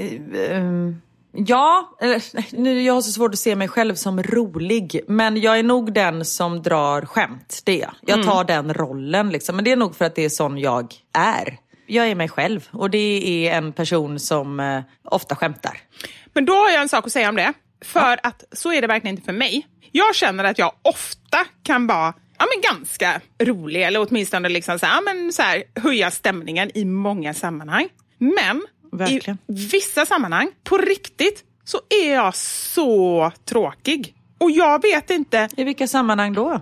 Uh, um... Ja, nu, jag har så svårt att se mig själv som rolig. Men jag är nog den som drar skämt. Det är jag. Jag tar mm. den rollen. Liksom. Men det är nog för att det är sån jag är jag är mig själv och det är en person som eh, ofta skämtar. Men då har jag en sak att säga om det. För ja. att så är det verkligen inte för mig. Jag känner att jag ofta kan vara ja, men ganska rolig eller åtminstone liksom så här, ja, men så här, höja stämningen i många sammanhang. Men verkligen. i vissa sammanhang, på riktigt, så är jag så tråkig. Och jag vet inte... I vilka sammanhang då?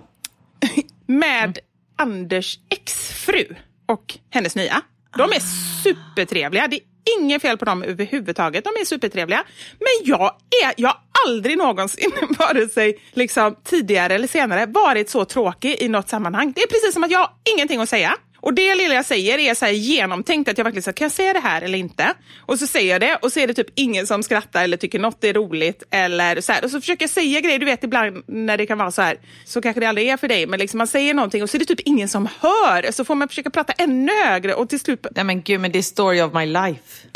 med mm. Anders exfru och hennes nya. De är supertrevliga. Det är inget fel på dem överhuvudtaget. De är supertrevliga. Men jag, är, jag har aldrig någonsin, vare sig liksom, tidigare eller senare, varit så tråkig i något sammanhang. Det är precis som att jag har ingenting att säga. Och det lilla jag säger är så genomtänkt, att jag verkligen säger, kan jag säga det här eller inte? Och så säger jag det och så är det typ ingen som skrattar eller tycker något är roligt. Eller så här. Och så försöker jag säga grejer, du vet ibland när det kan vara så här, så kanske det aldrig är för dig, men liksom man säger någonting och så är det typ ingen som hör. Så får man försöka prata ännu högre och till slut... Nej men gud, men det är story of my life.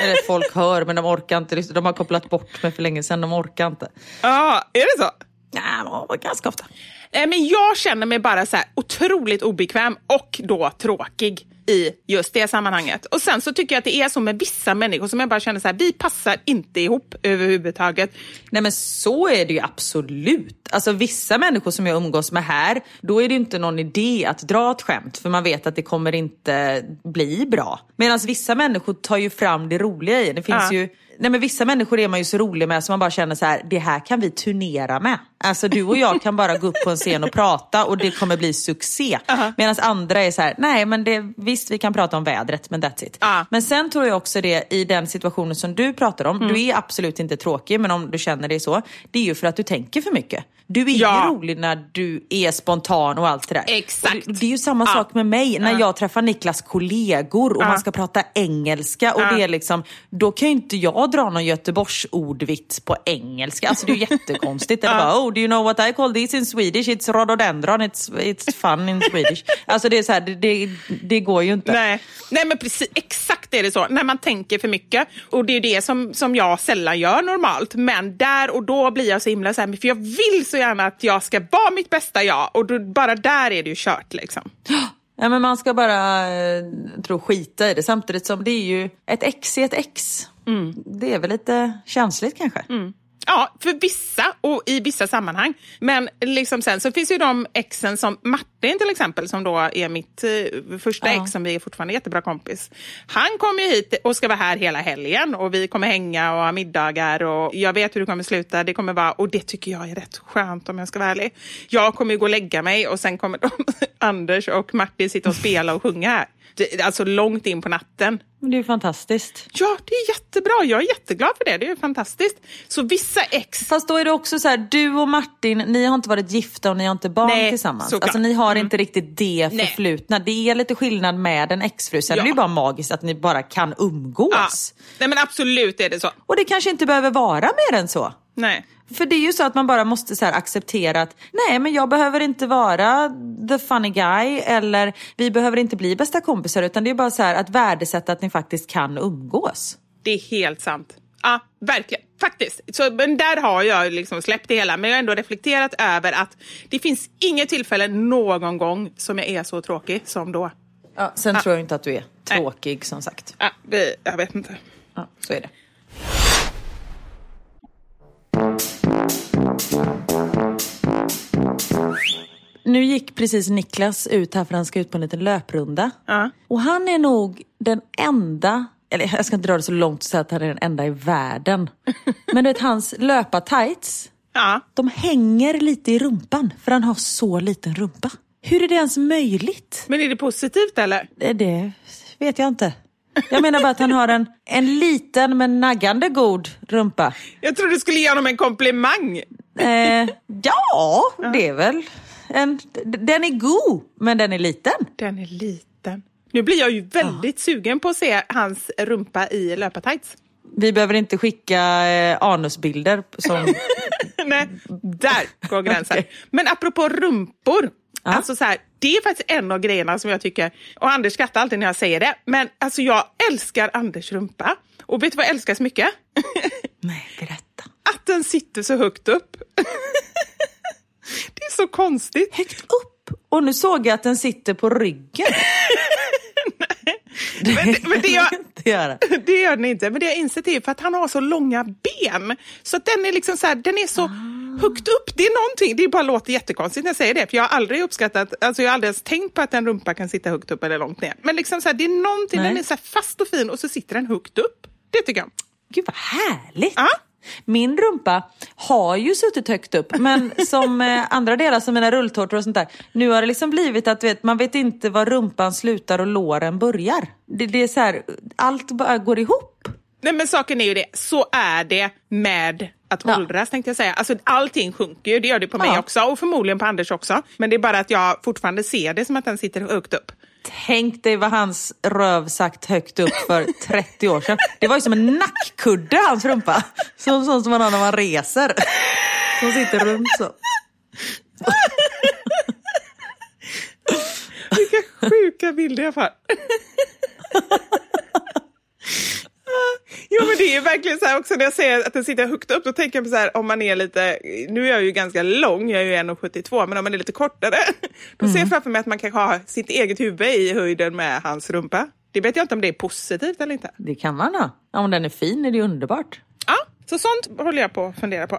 Eller folk hör men de orkar inte, de har kopplat bort mig för länge sedan, de orkar inte. Ja, är det så? Ja, ganska ofta. Eh, men jag känner mig bara så här otroligt obekväm och då tråkig i just det sammanhanget. Och sen så tycker jag att det är så med vissa människor som jag bara känner så här, vi passar inte ihop överhuvudtaget. Nej men så är det ju absolut. Alltså vissa människor som jag umgås med här, då är det inte någon idé att dra ett skämt för man vet att det kommer inte bli bra. Medan vissa människor tar ju fram det roliga i det. finns ja. ju nej men vissa människor är man ju så rolig med så man bara känner så här, det här kan vi turnera med. Alltså du och jag kan bara gå upp på en scen och prata och det kommer bli succé. Uh -huh. Medan andra är så här, nej men det, visst vi kan prata om vädret men that's it. Uh -huh. Men sen tror jag också det i den situationen som du pratar om, mm. du är absolut inte tråkig men om du känner det så, det är ju för att du tänker för mycket. Du är ja. rolig när du är spontan och allt det där. Exakt. Det, det, är ju samma ja. sak med mig när ja. jag träffar Niklas kollegor och man ska prata engelska och det är liksom, då kan ju inte jag dra någon Göteborgs ordvits på engelska. Alltså det är ju jättekonstigt. Eller bara, oh, do you know what I call this in Swedish? It's rhododendron, it's, it's fun in Swedish. Alltså det är så här, det, det, det, går ju inte. Nej. Nej men precis, exakt är det så. När man tänker för mycket. Och det är det som, som jag sällan gör normalt. Men där och då blir jag så himla så här, för jag vill så gärna att jag ska vara mitt bästa jag. Och då, bara där är det ju kört liksom. Ja, men man ska bara eh, tro skita i det samtidigt som det är ju ett ex i ett ex. Mm. Det är väl lite känsligt kanske. Mm. Ja, för vissa och i vissa sammanhang. Men liksom sen så finns ju de exen som Martin till exempel, som då är mitt eh, första ja. ex som vi är fortfarande jättebra kompis. Han kommer ju hit och ska vara här hela helgen och vi kommer hänga och ha middagar och jag vet hur det kommer sluta. Det kommer vara, och det tycker jag är rätt skönt om jag ska vara ärlig. Jag kommer ju gå och lägga mig och sen kommer de, Anders och Martin sitta och spela och sjunga här alltså långt in på natten. Det är fantastiskt. Ja, det är jättebra. Jag är jätteglad för det. Det är fantastiskt. Så vissa ex... Fast då är det också så här, du och Martin, ni har inte varit gifta och ni har inte barn Nej, tillsammans. Såklart. Alltså ni har mm. inte riktigt det förflutna. Nej. Det är lite skillnad med en exfru. Sen ja. är det ju bara magiskt att ni bara kan umgås. Ja. Nej men absolut är det så. Och det kanske inte behöver vara mer än så. Nej. För det är ju så att man bara måste så acceptera att nej men jag behöver inte vara the funny guy eller vi behöver inte bli bästa kompisar utan det är bara så att värdesätta att ni faktiskt kan umgås. Det är helt sant. Ja, verkligen. Faktiskt. Så, men där har jag liksom släppt det hela. Men jag har ändå reflekterat över att det finns inget tillfälle någon gång som jag är så tråkig som då. Ja, sen tror jag inte att du är tråkig som sagt. Ja, det, jag vet inte. Ja, så är det. Nu gick precis Niklas ut här för han ska ut på en liten löprunda. Ja. Och han är nog den enda, eller jag ska inte dra det så långt och säga att han är den enda i världen. Men du vet hans löpartights, Ja. de hänger lite i rumpan för han har så liten rumpa. Hur är det ens möjligt? Men är det positivt eller? Det, det vet jag inte. Jag menar bara att han har en, en liten men naggande god rumpa. Jag tror du skulle ge honom en komplimang. Eh, ja, det är väl en, Den är god, men den är liten. Den är liten. Nu blir jag ju väldigt sugen på att se hans rumpa i löpartights. Vi behöver inte skicka eh, anusbilder som... Nej, där går gränsen. Men apropå rumpor. Alltså så här, det är faktiskt en av grejerna som jag tycker, och Anders skrattar alltid när jag säger det, men alltså jag älskar Anders rumpa. Och vet du vad jag älskar så mycket? Nej, berätta. Att den sitter så högt upp. det är så konstigt. Högt upp! Och nu såg jag att den sitter på ryggen. Men, det- men det, jag, Det gör den. det gör den inte. Men det jag insett är för att han har så långa ben. Så att den är liksom så här, den är så högt upp. Det är någonting, det bara låter jättekonstigt när jag säger det. För jag har aldrig uppskattat, alltså jag har aldrig ens tänkt på att en rumpa kan sitta högt upp eller långt ner. Men liksom så här, det är någonting, Nej. den är så fast och fin och så sitter den högt upp. Det tycker jag. Gud vad härligt! Ja. Min rumpa har ju suttit högt upp, men som eh, andra delar som mina rulltårtor och sånt där. Nu har det liksom blivit att vet, man vet inte var rumpan slutar och låren börjar. Det, det är så här, allt bara går ihop. Nej men saken är ju det, så är det med att Ja. åldras tänkte jag säga. Alltså allting sjunker ju, det gör det på mig Ja. också och förmodligen på Anders också. Men det är bara att jag fortfarande ser det som att den sitter högt upp. Tänk dig vad hans röv sagt högt upp för 30 år sedan. Det var ju som en nackkudde hans rumpa. Som sån som man har när man reser. Som sitter runt så. Vilka sjuka bilder jag får. Jo men det är verkligen så här också när jag säger att den sitter högt upp, då tänker jag på så här om man är lite, nu är jag ju ganska lång, jag är ju 1,72 men om man är lite kortare, då ser jag framför mig att man kanske har sitt eget huvud i höjden med hans rumpa. Det vet jag inte om det är positivt eller inte. Det kan man ha. Om den är fin är det underbart. Ja, så sånt håller jag på att fundera på.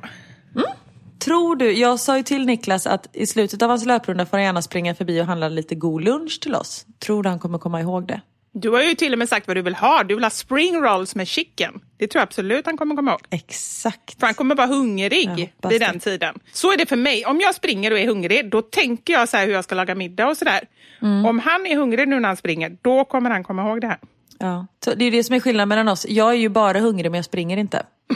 Tror du, jag sa ju till Niklas att i slutet av hans löprunda får han gärna springa förbi och handla lite god lunch till oss. Tror du han kommer komma ihåg det? Du har ju till och med sagt vad du vill ha, du vill ha spring rolls med chicken. Det tror jag absolut han kommer komma ihåg. Exakt. För han kommer vara hungrig vid den tiden. Så är det för mig. Om jag springer och är hungrig, då tänker jag så här hur jag ska laga middag och sådär. Mm. Om han är hungrig nu när han springer, då kommer han komma ihåg det här. Ja. Så det är det som är skillnaden mellan oss. Jag är ju bara hungrig men jag springer inte.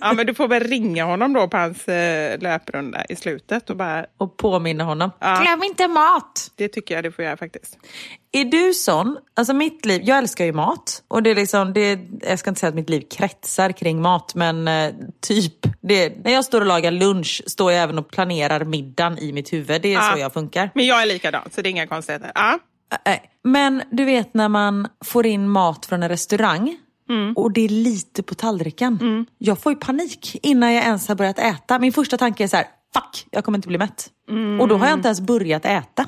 Ja, men du får väl ringa honom då på hans eh, löprunda i slutet och bara, Och påminna honom. Ja. Glöm inte mat! det tycker jag du får göra faktiskt. Är du sån? Alltså mitt liv, jag älskar ju mat. Och det är liksom, det, jag ska inte säga att mitt liv kretsar kring mat, men eh, typ. Det, när jag står och lagar lunch står jag även och planerar middagen i mitt huvud. Det är Ja. så jag funkar. Men jag är likadan, så det är inga konstigheter. Ja. Nej. Men du vet när man får in mat från en restaurang Mm. och det är lite på tallriken. Jag får ju panik innan jag ens har börjat äta. Min första tanke är så här, fuck, jag kommer inte bli mätt. Mm. Och då har jag inte ens börjat äta.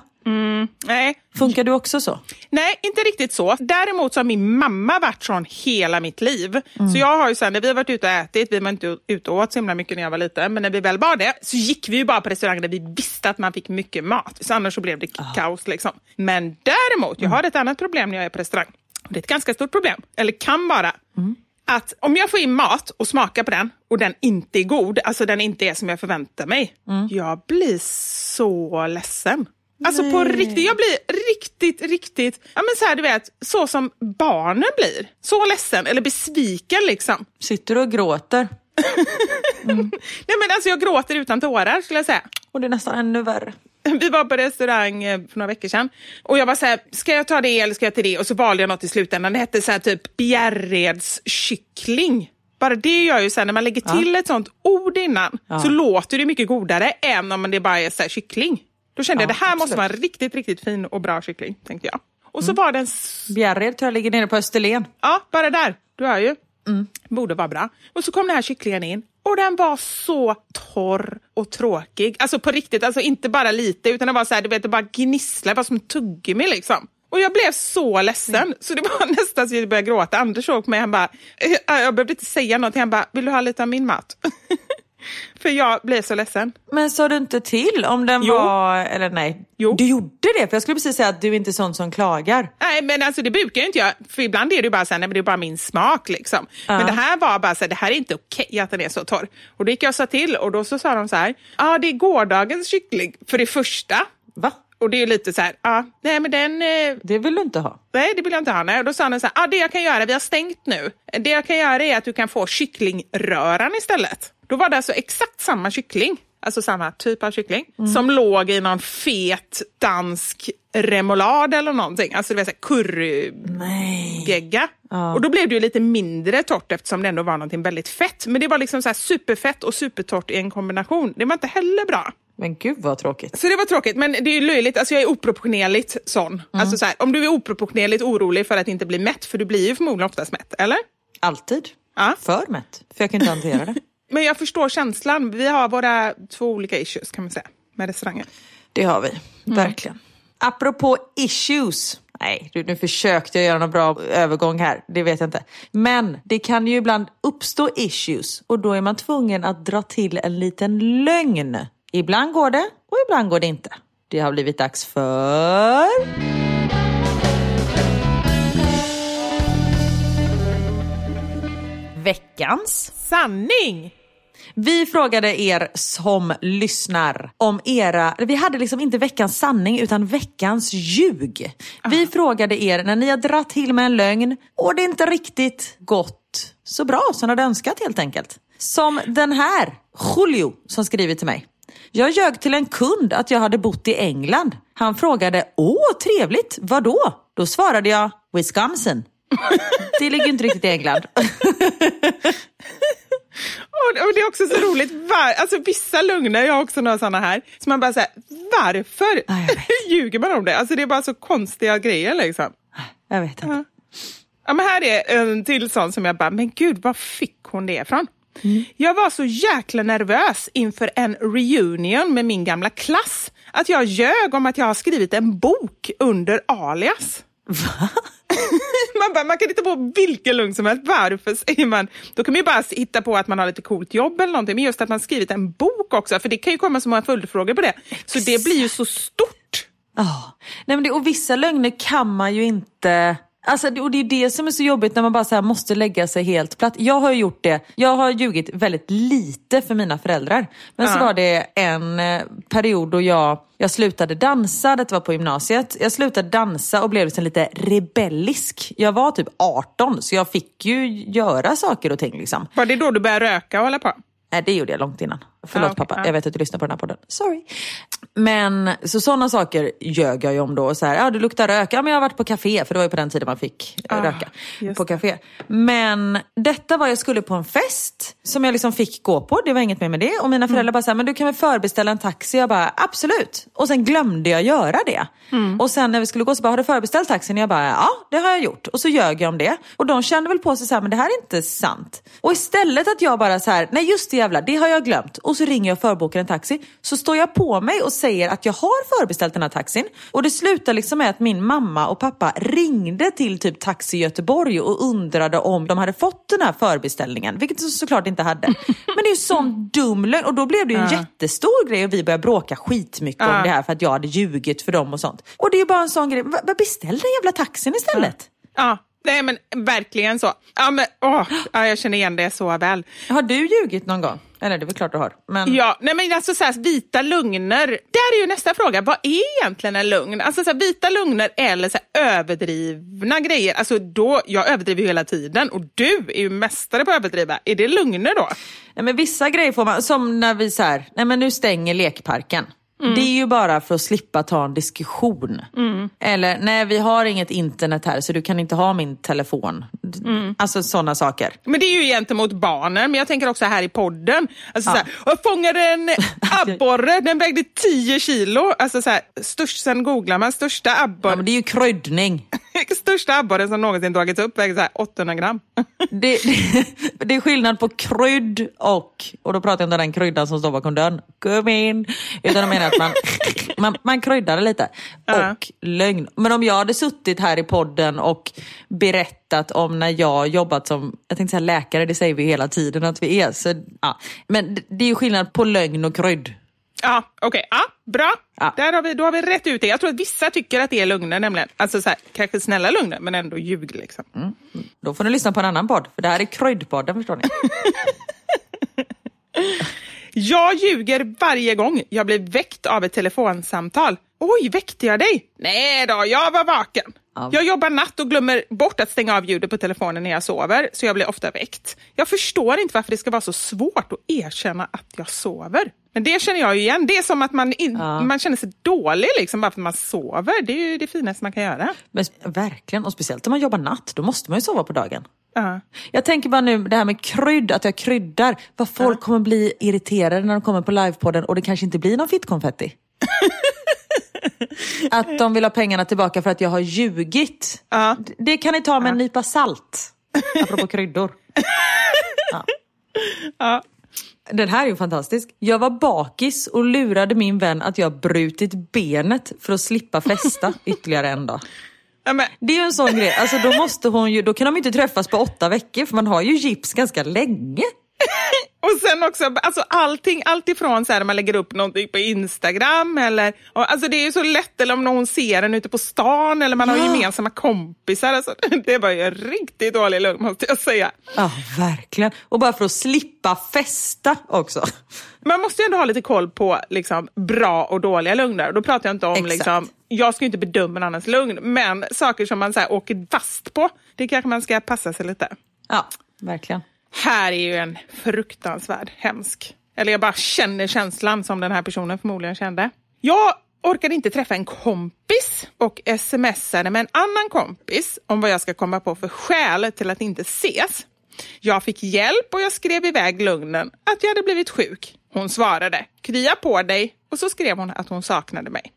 Nej, Funkar du också så? Nej, inte riktigt så. Däremot så har min mamma varit sån hela mitt liv. Så jag har ju sen när vi har varit ute och ätit, vi var inte ute och åt så himla mycket när jag var liten, men när vi väl var det så gick vi ju bara på restauranger där vi visste att man fick mycket mat. Så annars så blev det kaos liksom. Men däremot, jag har ett annat problem när jag är på restaurang. Det är ett ganska stort problem, eller kan vara. Att om jag får in mat och smakar på den och den inte är god, alltså den inte är som jag förväntar mig, jag blir så ledsen. Alltså på riktigt, jag blir riktigt, riktigt, ja men så här du vet, så som barnen blir. Så ledsen, eller besviken liksom. Sitter du och gråter? Nej men alltså jag gråter utan tårar skulle jag säga. Och det är nästan ännu värre. Vi var på restaurang eh, för några veckor sedan och jag var så här, ska jag ta det eller ska jag ta det? Och så valde jag något i slutändan. Det hette så här typ Bjärreds kyckling. Bara det gör ju här, när man lägger till ett sånt ord innan så låter det mycket godare än om det bara är så här kyckling. Då kände jag Ja, det här måste absolut. vara en riktigt, riktigt fin och bra kyckling, tänkte jag. Och så var den, Bjärred tror jag ligger nere på Österlen. ja bara där, du hör ju. Borde vara bra. Och så kom den här kycklingen in och den var så torr och tråkig. Alltså på riktigt, alltså inte bara lite utan det var så här, du vet, det bara gnisslade, det var som tuggummi liksom. Och jag blev så ledsen så det var nästan så jag började gråta. Anders såg på mig han bara, "Eh, jag behövde inte säga någonting, han bara, vill du ha lite av min mat? För jag blev så ledsen. Men sa du inte till om den Jo. var... Eller nej. Jo. Du gjorde det? För jag skulle precis säga att du är inte är sån som klagar. Nej men alltså det brukar jag inte jag, för ibland är det bara så här, nej men det är bara min smak liksom. Men det här var bara så här, det här är inte okej att den är så torr. Och då gick jag och sa till och då så sa de så här, ja ah, det är gårdagens kyckling för det första. Va? Och det är lite så här, ja, ah, nej men den, eh, Det vill du inte ha. nej det vill jag inte ha. Nej. Och då sa han så här, ah, det jag kan göra, vi har stängt nu. Det jag kan göra är att du kan få kycklingröran istället. Då var det alltså exakt samma kyckling, alltså samma typ av kyckling, som låg i någon fet dansk remoulad eller någonting. Alltså det var så här curry Nej. gegga. Och då blev det ju lite mindre torrt eftersom det ändå var någonting väldigt fett. Men det var liksom så superfett och supertorrt i en kombination. Det var inte heller bra. Men gud vad tråkigt. Så det var tråkigt, men det är löjligt. Alltså jag är oproportionerligt sån. Alltså så här, om du är oproportionerligt orolig för att inte bli mätt, för du blir ju förmodligen oftast mätt, eller? Alltid. Ja. För mätt. För jag kan inte hantera det. Men jag förstår känslan. Vi har våra två olika issues kan man säga med restaurangen. Det har vi. Verkligen. Apropå issues. Nej, nu försökte jag göra någon bra övergång här. Det vet jag inte. Men det kan ju ibland uppstå issues och då är man tvungen att dra till en liten lögn. Ibland går det och ibland går det inte. Det har blivit dags för... Veckans Sanning! Vi frågade er som lyssnar om era, vi hade liksom inte veckans sanning utan veckans ljug. Vi frågade er när ni har dratt till med en lögn och det inte riktigt gått så bra som ni hade önskat helt enkelt. Som den här, Julio, som skriver till mig. Jag ljög till en kund att jag hade bott i England. Han frågade, åh trevligt, vad då? Då svarade jag, Wisconsin. Det ligger inte riktigt i England. Och, och det är också så roligt, var, alltså vissa lögner, jag har också några sådana här, så man bara säger varför Ja, ljuger man om det? Alltså det är bara så konstiga grejer liksom. Jag vet inte. Ja, men här är en till sån som jag bara, men gud, var fick hon det ifrån? Jag var så jäkla nervös inför en reunion med min gamla klass att jag ljög om att jag har skrivit en bok under alias. man, bara, man kan inte på vilken lugn som helst. Varför säger man? Då kan man ju bara hitta på att man har lite coolt jobb eller någonting. Men just att man skrivit en bok också, för det kan ju komma så många följdfrågor på det. Så det blir ju så stort. Ja, nej men det, och vissa lögner kan man ju inte... Alltså, och det är det som är så jobbigt när man bara så här måste lägga sig helt platt. Jag har gjort det. Jag har ljugit väldigt lite för mina föräldrar. Men så Ja. var det en eh, period då jag, jag slutade dansa, det var på gymnasiet. Jag slutade dansa och blev liksom lite rebellisk. Jag var typ 18 så jag fick ju göra saker och ting liksom. Var det då du började röka och hålla på? Nej, det gjorde jag långt innan. Förlåt Ah, okej, pappa, ja. jag vet att du lyssnar på den här podden. Sorry. Men så sådana saker ljög jag ju om då. Så här, ja, du luktar rök. Ja, men jag har varit på café, för det var ju på den tiden man fick eh, Ah, röka. På café. Men detta var, jag skulle på en fest som jag liksom fick gå på. Det var inget mer med det. Och mina föräldrar bara så här, men du kan väl förbeställa en taxi? Jag bara, absolut. Och sen glömde jag göra det. Och sen när vi skulle gå så bara, har du förbeställt taxin? Jag bara, ja det har jag gjort. Och så ljög jag om det. Och de kände väl på sig så här, men det här är inte sant. Och istället att jag bara så här, nej just det jävla, det har jag glömt. Och så ringer jag och förbokar en taxi. Så står jag på mig och säger att jag har förbeställt den här taxin. Och det slutar liksom med att min mamma och pappa ringde till typ Taxi Göteborg och undrade om de hade fått den här förbeställningen. Vilket de såklart inte hade. Men det är ju sån dum lögn. Och då blev det ju en jättestor grej och vi började bråka skitmycket om det här för att jag hade ljugit för dem och sånt. Och det är ju bara en sån grej. Beställ den jävla taxin istället. Ja, nej men verkligen så. Ja, men, åh, ja, jag känner igen det så väl. Har du ljugit någon gång? Eller det är väl klart du har. Men... Ja, nej men alltså så här, vita lögner. Där är ju nästa fråga, vad är egentligen en lögn? Alltså så här, vita lögner eller så här, överdrivna grejer. Alltså då, jag överdriver ju hela tiden och du är ju mästare på att överdriva. Är det lögner då? Nej, men vissa grejer får man, som när vi så här, nej men nu stänger lekparken. Det är ju bara för att slippa ta en diskussion. Eller, nej vi har inget internet här så du kan inte ha min telefon. Alltså sådana saker. Men det är ju gentemot barnen, men jag tänker också här i podden. Alltså så här, jag fångade en abborre, den vägde 10 kilo. Alltså så här, störst, sen googlar man största abborre. Ja, men det är ju kryddning. Största abborren som någonsin dragits upp väger så här 800 gram. Det, det, det är skillnad på krydd och, och då pratar jag inte om den kryddan som står bakom dörren, kom in, utan jag menar att man, man, man kryddar det lite. Ja. Och lögn. Men om jag hade suttit här i podden och berättat om när jag jobbat som, jag tänkte säga läkare, det säger vi hela tiden att vi är. Så, ja. Men det, är ju skillnad på lögn och krydd. Ja, okej. Ja, bra. Ja. Där har vi, då har vi rätt ut det. Jag tror att vissa tycker att det är lögner, nämligen. Alltså så här, kanske snälla lögner, men ändå ljug. Liksom. Då får ni lyssna på en annan podd, för det här är kryddpodden förstår ni. Jag ljuger varje gång jag blir väckt av ett telefonsamtal. Oj, väckte jag dig? Nej då, jag var vaken. Ja. Jag jobbar natt och glömmer bort att stänga av ljudet på telefonen när jag sover, så jag blir ofta väckt. Jag förstår inte varför det ska vara så svårt att erkänna att jag sover. Men det känner jag ju igen. Det är som att man, in, Ja. man känner sig dålig liksom, bara för att man sover. Det är ju det finaste man kan göra. Men verkligen, och speciellt om man jobbar natt, då måste man ju sova på dagen. Ja. Jag tänker bara nu det här med krydd, att jag kryddar. Vad folk kommer bli irriterade när de kommer på livepodden och det kanske inte blir någon fittkonfetti. att de vill ha pengarna tillbaka för att jag har ljugit. D- Det kan ni ta med en nypa salt. Apropå kryddor. Ja. Den här är ju fantastisk. Jag var bakis och lurade min vän att jag brutit benet för att slippa festa ytterligare en dag. Men, Det är ju en sån grej. Alltså då måste hon ju, då kan de inte träffas på åtta veckor för man har ju gips ganska länge. Och sen också alltså allting, allt ifrån så här, man lägger upp någonting på Instagram eller och, alltså det är ju så lätt eller om någon ser en ute på stan eller man har Ja. gemensamma kompisar. Alltså, det var ju en riktigt dålig lugn måste jag säga. Ja, verkligen. Och bara för att slippa festa också. Man måste ju ändå ha lite koll på liksom, bra och dåliga lögner. Då pratar jag inte om, Exakt. liksom, jag ska ju inte bedöma en annans lugn, men saker som man så här, åker fast på, det kanske man ska passa sig lite. Ja, verkligen. Här är ju en fruktansvärd hemsk. Eller jag bara känner känslan som den här personen förmodligen kände. Jag orkade inte träffa en kompis och smsade med en annan kompis om vad jag ska komma på för skäl till att inte ses. Jag fick hjälp och jag skrev iväg lugnen att jag hade blivit sjuk. Hon svarade, krya på dig och så skrev hon att hon saknade mig.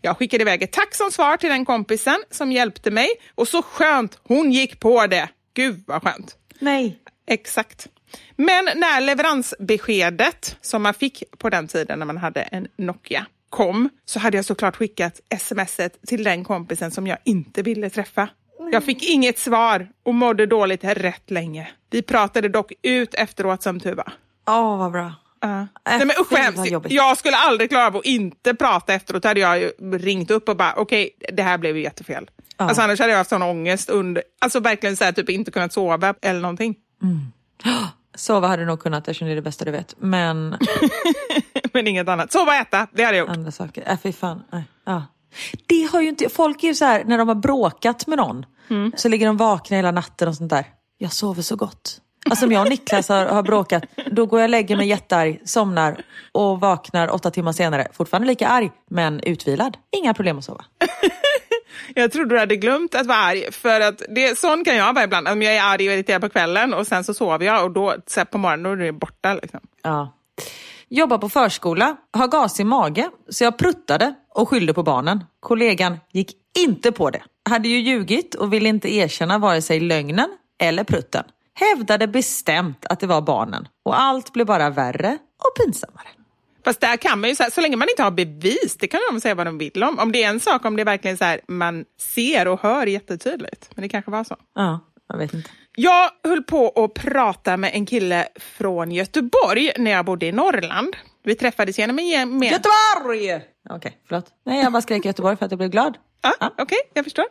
Jag skickade iväg ett tack som svar till den kompisen som hjälpte mig och så skönt hon gick på det. Gud vad skönt. Nej. Exakt. Men när leveransbeskedet som man fick på den tiden när man hade en Nokia kom så hade jag såklart skickat smset till den kompisen som jag inte ville träffa. Jag fick inget svar och mådde dåligt rätt länge. Vi pratade dock ut efteråt som tur var. Åh, vad bra. Äh, Nej, men usch vad. Jag skulle aldrig klara av att inte prata efteråt. Då hade jag ringt upp och bara, okej, det här blev ju jättefel. Ja. Alltså, annars hade jag haft sån ångest under, alltså verkligen så här, typ inte kunnat sova eller någonting. Sova hade du nog kunnat eftersom det är det bästa du vet. Men Men inget annat. Sova och äta, det hade jag gjort. andra saker, äh, fy fan. Nej. Ja. Det har ju inte, folk är ju så här, när de har bråkat med någon, så ligger de vakna hela natten och sånt där. Jag sover så gott. Alltså om jag och Niklas har, har bråkat, då går jag och lägger mig jättearg, somnar och vaknar åtta timmar senare. Fortfarande lika arg, men utvilad. Inga problem att sova. Jag trodde du hade glömt att vara arg. För att det, sån kan jag vara ibland. Om jag är arg och irriterad på kvällen och sen så sover jag och då så på morgonen då är det borta. Liksom. Ja. Jobbar på förskola, har gas i mage, så jag pruttade och skyllde på barnen. Kollegan gick inte på det. Hade ju ljugit och ville inte erkänna vare sig lögnen eller prutten. Hävdade bestämt att det var barnen. Och allt blev bara värre och pinsammare. Fast där kan man ju, så, här, så länge man inte har bevis, det kan de säga vad de vill om. Om det är en sak, om det är verkligen så här, man ser och hör jättetydligt. Men det kanske var så. Ja, jag vet inte. Jag höll på att prata med en kille från Göteborg när jag bodde i Norrland. Vi träffades genom en gemensam... Göteborg! Okej, förlåt. Nej, jag bara skrek Göteborg för att jag blev glad. Ja, Okej, jag förstår.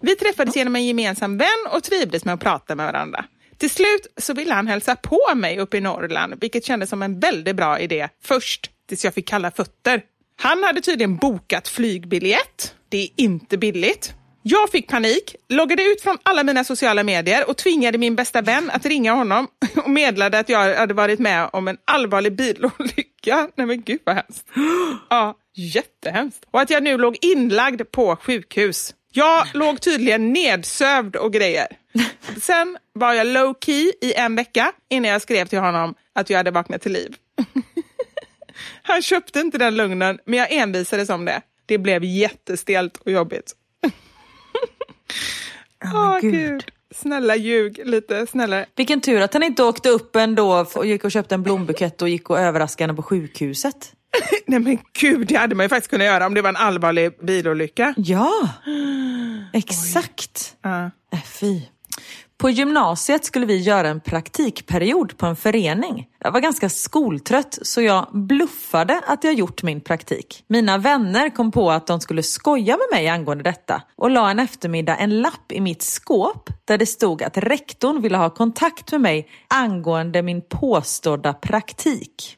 Vi träffades genom en gemensam vän och trivdes med att prata med varandra. Till slut så ville han hälsa på mig uppe i Norrland, vilket kändes som en väldigt bra idé först, tills jag fick kalla fötter. Han hade tydligen bokat flygbiljett. Det är inte billigt. Jag fick panik, loggade ut från alla mina sociala medier och tvingade min bästa vän att ringa honom och meddelade att jag hade varit med om en allvarlig bilolycka. Nej men gud vad hemskt. Ja, jättehemskt. Och att jag nu låg inlagd på sjukhus. Jag låg tydligen nedsövd och grejer. Sen var jag low key i en vecka innan jag skrev till honom att jag hade vaknat till liv. Han köpte inte den lugnen, men jag envisades om det. Det blev jättestelt och jobbigt. Åh gud. gud. Snälla ljug lite snällare. Vilken tur att han inte åkte upp ändå och gick och köpte en blombukett och gick och överraskade henne på sjukhuset. Nej men gud, det hade man ju faktiskt kunnat göra om det var en allvarlig bilolycka. Ja, exakt. Äh, fy. På gymnasiet skulle vi göra en praktikperiod på en förening. Jag var ganska skoltrött så jag bluffade att jag gjort min praktik. Mina vänner kom på att de skulle skoja med mig angående detta och la en eftermiddag en lapp i mitt skåp där det stod att rektorn ville ha kontakt med mig angående min påstådda praktik.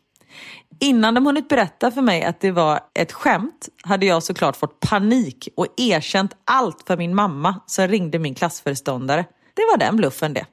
Innan de hunnit berätta för mig att det var ett skämt hade jag såklart fått panik och erkänt allt för min mamma som ringde min klassföreståndare. Det var den bluffen det.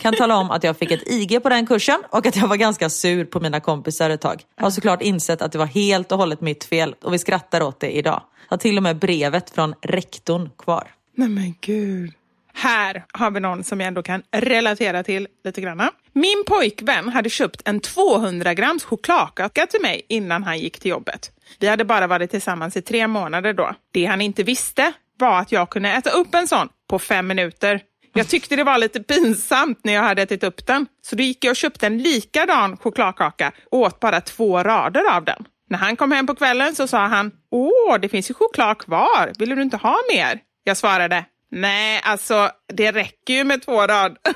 Kan tala om att jag fick ett IG på den kursen och att jag var ganska sur på mina kompisar ett tag. Jag har såklart insett att det var helt och hållet mitt fel och vi skrattar åt det idag. Jag har till och med brevet från rektorn kvar. Nej men gud. Här har vi någon som jag ändå kan relatera till lite grann. Min pojkvän hade köpt en 200 grams chokladkaka till mig innan han gick till jobbet. Vi hade bara varit tillsammans i tre månader då. Det han inte visste var att jag kunde äta upp en sån på fem minuter. Jag tyckte det var lite pinsamt när jag hade ätit upp den. Så då gick jag och köpte en likadan chokladkaka och åt bara två rader av den. När han kom hem på kvällen så sa han, åh, det finns ju choklad kvar, vill du inte ha mer? Jag svarade, nej, alltså det räcker ju med två rad.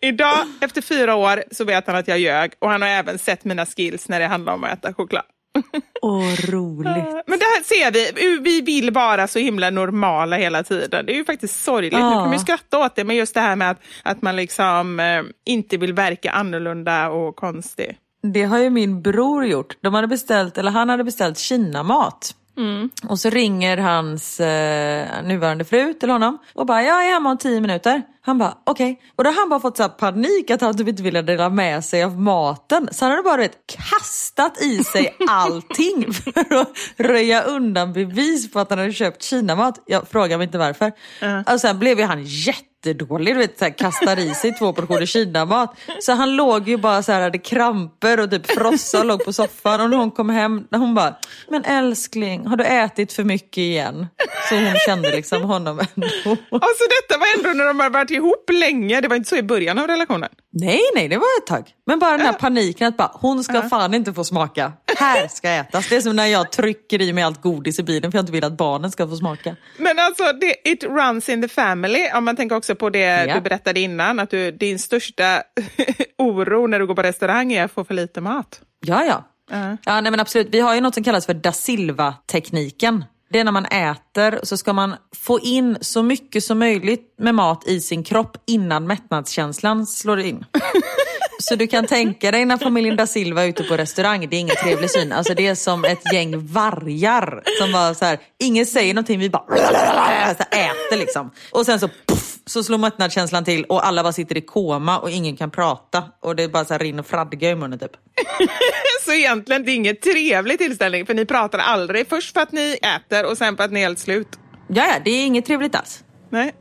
Idag, efter fyra år, så vet han att jag ljög och han har även sett mina skills när det handlar om att äta choklad. Åh, roligt. Men det här ser vi, vi vill vara så himla normala hela tiden. Det är ju faktiskt sorgligt. Ja. Nu man ju skratta åt det, men just det här med att, att man liksom eh, inte vill verka annorlunda och konstig. Det har ju min bror gjort. De hade beställt, eller han hade beställt kinamat. Mm. Och så ringer hans eh, nuvarande fru till honom och bara jag är hemma om tio minuter. Han bara okej. Och då har han bara fått så panik att han typ inte ville dela med sig av maten. Så han hade bara vet, kastat i sig allting för att röja undan bevis på att han hade köpt kinamat. Jag frågar mig inte varför. Och sen blev ju han jättedålig, du vet, så här, kastade i sig två portioner kinamat. Så han låg ju bara så här, hade kramper och typ frossa och låg på soffan. Och när hon kom hem, hon bara, men älskling, har du ätit för mycket igen? Så hon kände liksom honom ändå. Alltså detta var ändå när de har varit ihop länge. Det var inte så i början av relationen. Nej, nej, det var ett tag. Men bara den här paniken att bara, hon ska fan inte få smaka. Här ska ätas. Det är som när jag trycker i mig allt godis i bilen för jag inte vill att barnen ska få smaka. Men alltså, det, it runs in the family. Om man tänker också på det Ja. du berättade innan, att du, din största oro när du går på restaurang är att få för lite mat. Ja, ja. Ja. Ja, nej men absolut. Vi har ju något som kallas för da Silva-tekniken. Det är när man äter så ska man få in så mycket som möjligt med mat i sin kropp innan mättnadskänslan slår in. Så du kan tänka dig när familjen da Silva är ute på restaurang, det är ingen trevlig syn. Alltså det är som ett gäng vargar som bara så här, ingen säger någonting, vi bara så äter liksom. Och sen så puff, så slår mättnadskänslan till och alla bara sitter i koma och ingen kan prata. Och det bara så här rinner fradga i munnen typ. Så egentligen det är ingen trevlig tillställning, för ni pratar aldrig. Först för att ni äter och sen för att ni är helt slut. Ja, ja, det är inget trevligt alls. Nej,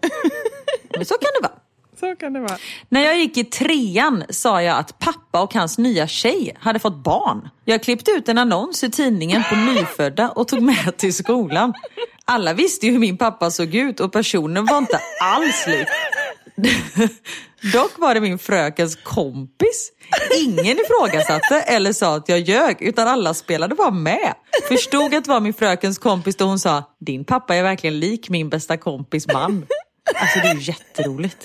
Men så kan det vara så kan det vara. När jag gick i trean sa jag att pappa och hans nya tjej hade fått barn. Jag klippte ut en annons i tidningen på nyfödda och tog med till skolan. Alla visste ju hur min pappa såg ut och personen var inte alls lik. Dock var det min frökens kompis. Ingen ifrågasatte eller sa att jag ljög utan alla spelade bara med. Förstod att det var min frökens kompis då hon sa din pappa är verkligen lik min bästa kompis man. Alltså det är ju jätteroligt.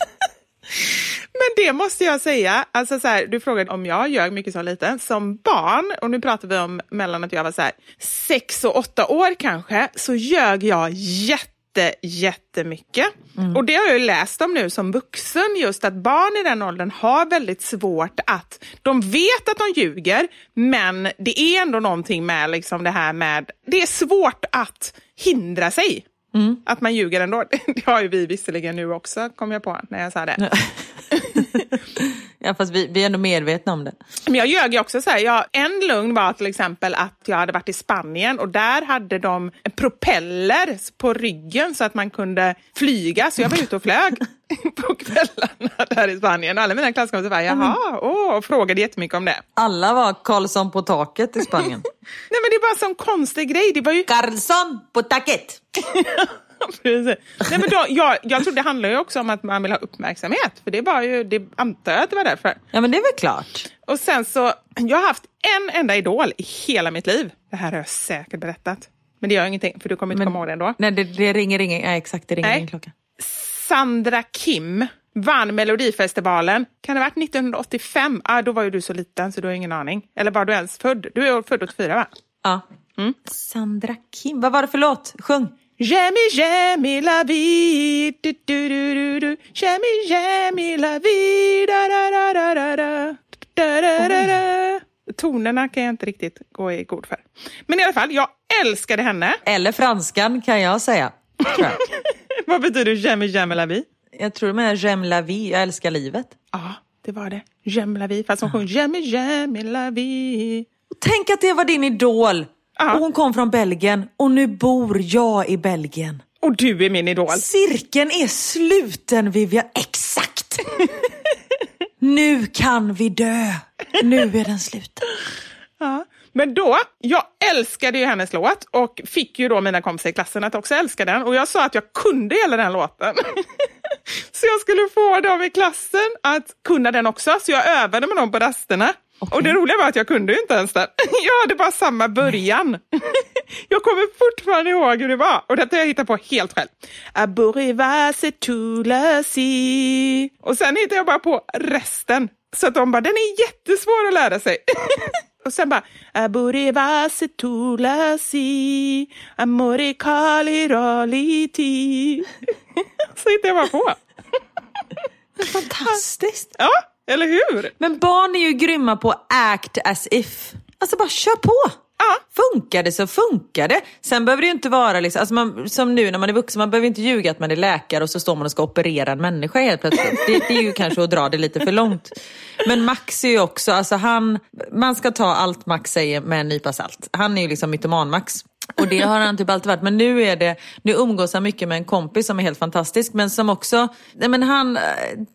Men det måste jag säga, alltså så här, du frågade om jag ljög mycket som liten. Som barn, och nu pratar vi om mellan att jag var så här, sex och åtta år kanske, så ljög jag jätte, jättemycket. Och det har jag läst om nu som vuxen, just att barn i den åldern har väldigt svårt att, de vet att de ljuger, men det är ändå någonting med liksom det här med, det är svårt att hindra sig. Att man ljuger ändå. Det har ju vi visserligen nu också, kom jag på när jag sa det. Ja, fast vi, vi är ändå medvetna om det. Men jag ljög ju också så här. Jag, en lugn var till exempel att jag hade varit i Spanien och där hade de propeller på ryggen så att man kunde flyga. Så jag var ute och flög på kvällarna där i Spanien. Alla mina klasskompisar bara, jaha, åh, och frågade jättemycket om det. Alla var Karlsson på taket i Spanien. Nej men det är bara en sån konstig grej. Det var ju... Karlsson på taket! Nej, men då, jag, jag tror det handlar ju också om att man vill ha uppmärksamhet. För det var ju, det antar jag att det var därför. Ja men det är väl klart. Och sen så, jag har haft en enda idol i hela mitt liv. Det här har jag säkert berättat. Men det gör ingenting, för du kommer inte Men- komma ihåg det ändå. Nej det, det ringer ingen, ja, exakt det ringer Nej. ingen klocka. Sandra Kim vann Melodifestivalen. Kan det ha varit 1985? Ah, då var ju du så liten så du har ingen aning. Eller var du ens född? Du är född 84 va? Ja. Mm. Sandra Kim, vad var det för låt? Sjung! J'aime, j'aime la vie, du, du, du, du, du. J'aime, j'aime la vie, da, da, da, da, da, da. Da, da, da, da. Tonerna kan jag inte riktigt gå i god för. Men i alla fall, jag älskade henne. Eller franskan kan jag säga. Jag. Vad betyder j'aime, j'aime la vie? jag tror de menar J'aime la vie, jag älskar livet. Ja, det var det. J'aime la vie, fast hon sjöng j'aime, j'aime la vie. Tänk att det var din idol! Och hon kom från Belgien och nu bor jag i Belgien. Och du är min idol. Cirkeln är sluten Vivian. Exakt! nu kan vi dö. Nu är den sluten. Ja. Men då, jag älskade ju hennes låt och fick ju då mina kompisar i klassen att också älska den. Och jag sa att jag kunde hela den låten. så jag skulle få dem i klassen att kunna den också. Så jag övade med dem på rasterna. Och det roliga var att jag kunde ju inte ens den. Jag hade bara samma början. jag kommer fortfarande ihåg hur det var. Och detta har jag hittat på helt själv. Och sen hittade jag bara på resten. Så att de bara, den är jättesvår att lära sig. Och sen bara. Amore. Så hittade jag bara på. Fantastiskt. Ja, eller hur? Men barn är ju grymma på act as if. Alltså bara kör på. Ja. Funkar det så funkar det. Sen behöver det ju inte vara liksom, alltså man, som nu när man är vuxen, man behöver inte ljuga att man är läkare och så står man och ska operera en människa helt plötsligt. Det, det är ju kanske att dra det lite för långt. Men Max är ju också, alltså han, man ska ta allt Max säger med en nypa salt. Han är ju liksom mytoman-Max. Och det har han typ alltid varit. Men nu är det, nu umgås han mycket med en kompis som är helt fantastisk. Men som också, nej men han, eh,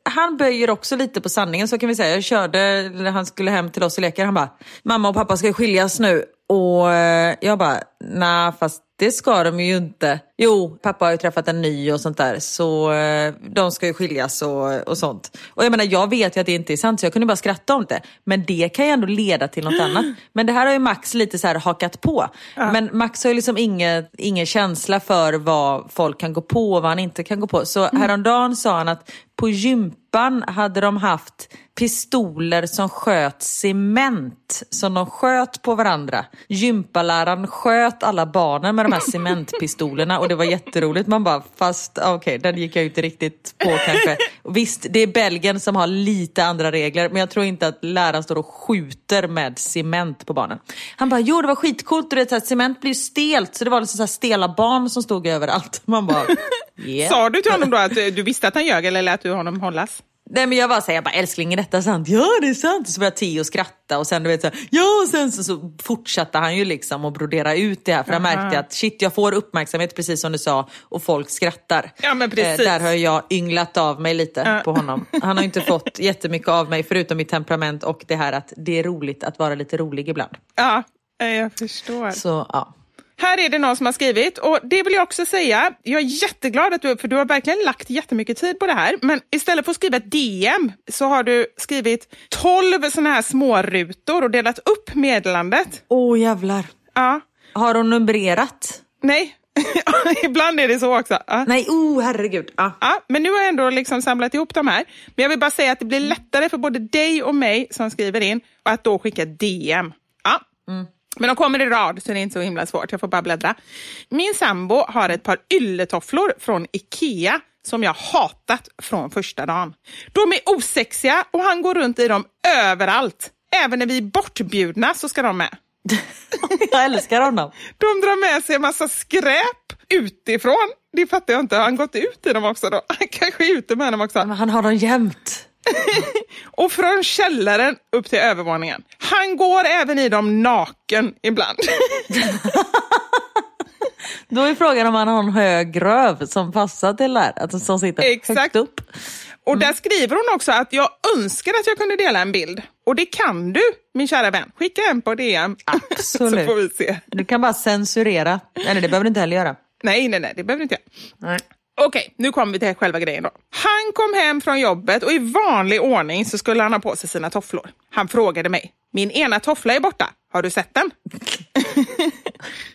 han böjer också lite på sanningen så kan vi säga. Jag körde, när han skulle hem till oss och leka, han bara, mamma och pappa ska skiljas nu. Och eh, jag bara, nej fast det ska de ju inte. Jo, pappa har ju träffat en ny och sånt där. Så eh, de ska ju skiljas och, och sånt. Och jag menar, jag vet ju att det inte är sant så jag kunde bara skratta om det. Men det kan ju ändå leda till något annat. Men det här har ju Max lite så här hakat på. Men Max har ju liksom ingen, ingen känsla för vad folk kan gå på och vad han inte kan gå på. Så häromdagen sa han att på gympan hade de haft pistoler som sköt cement. Som de sköt på varandra. Gympaläraren sköt alla barnen med de här cementpistolerna och det var jätteroligt. Man bara, fast okej, den gick jag ju inte riktigt på kanske. Och visst, det är Belgien som har lite andra regler men jag tror inte att läraren står och skjuter med cement på barnen. Han bara, jo det var skitcoolt, du vet, så här, cement blir ju stelt så det var liksom så här stela barn som stod överallt. Man bara, yeah. Sa du till honom då att du visste att han ljög eller lät du honom hållas? Nej men jag var såhär, jag bara älskling är detta sant? Ja det är sant. Så började Theo skratta och sen du vet så här, ja och sen så, så fortsatte han ju liksom att brodera ut det här för han märkte att shit jag får uppmärksamhet precis som du sa och folk skrattar. Eh, Ja, men precis. där har jag ynglat av mig lite på honom. Han har inte fått jättemycket av mig förutom mitt temperament och det här att det är roligt att vara lite rolig ibland. Ja, eh, jag förstår. Så ja. Här är det någon som har skrivit och det vill jag också säga. Jag är jätteglad att du, för du har verkligen lagt jättemycket tid på det här. Men istället för att skriva ett DM så har du skrivit 12 sådana här smårutor och delat upp meddelandet. Åh jävlar. Ja, Har hon numrerat? nej, ibland är det så också. Ja. Nej, oh herregud. Ja. Ja, men nu har jag ändå liksom samlat ihop de här. Men jag vill bara säga att det blir lättare för både dig och mig som skriver in att då skicka DM. Ja. Men de kommer i rad så det är inte så himla svårt. Jag får bara bläddra. Min sambo har ett par ylletofflor från Ikea som jag hatat från första dagen. De är osexiga och han går runt i dem överallt. Även när vi är bortbjudna så ska de med. Jag älskar honom. De drar med sig en massa skräp. utifrån. Det fattar jag inte. Har han gått ut i dem också då? Han kanske är ute med dem också. Men han har dem jämt. Och från källaren upp till övervåningen. Han går även i dem naken ibland. Då är frågan om han har en hög röv som passar till det här, alltså som sitter Exakt. högt upp. Och där skriver hon också att jag önskar att jag kunde dela en bild. Och det kan du, min kära vän. Skicka en på DM. Absolut. Så får vi se. Du kan bara censurera. Eller det behöver du inte heller göra. Nej, nej, nej, det behöver du inte jag. Nej. Okej, nu kommer vi till själva grejen då. Han kom hem från jobbet och i vanlig ordning så skulle han ha på sig sina tofflor. Han frågade mig, min ena toffla är borta. Har du sett den?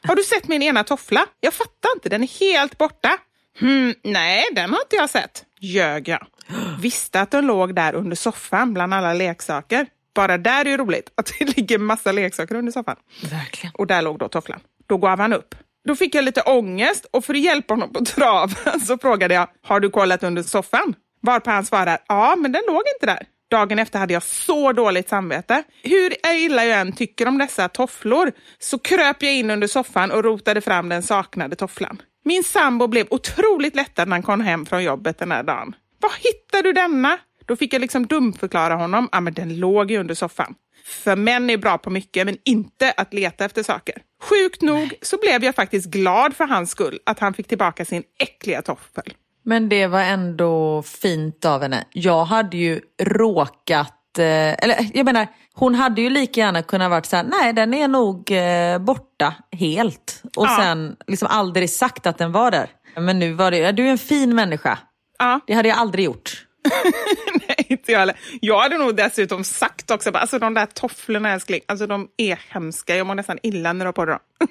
har du sett min ena toffla? Jag fattar inte, den är helt borta. Hmm, nej, den har inte jag sett. Ljög jag. Visste att den låg där under soffan bland alla leksaker. Bara där är det roligt att det ligger massa leksaker under soffan. Verkligen. Och där låg då tofflan. Då gav han upp. Då fick jag lite ångest och för att hjälpa honom på traven så frågade jag, har du kollat under soffan? Varpå han svarar, ja men den låg inte där. Dagen efter hade jag så dåligt samvete. Hur illa jag än tycker om dessa tofflor så kröp jag in under soffan och rotade fram den saknade tofflan. Min sambo blev otroligt lättad när han kom hem från jobbet den här dagen. Var hittade du denna? Då fick jag liksom dumförklara honom. Ja, men den låg ju under soffan. För män är bra på mycket, men inte att leta efter saker. Sjukt nog så blev jag faktiskt glad för hans skull att han fick tillbaka sin äckliga toffel. Men det var ändå fint av henne. Jag hade ju råkat, eh, eller jag menar, hon hade ju lika gärna kunnat varit så här, nej den är nog eh, borta helt. Och Ja. sen liksom aldrig sagt att den var där. Men nu var det, du är en fin människa. Ja, Det hade jag aldrig gjort. inte jag heller. Jag hade nog dessutom sagt också, alltså de där tofflorna älskling, alltså de är hemska. Jag mår nästan illa när du har på dem.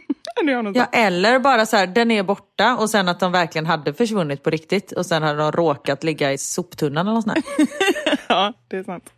Ja, eller bara så här, den är borta och sen att de verkligen hade försvunnit på riktigt och sen hade de råkat ligga i soptunnan eller något sånt. Ja, det är sant.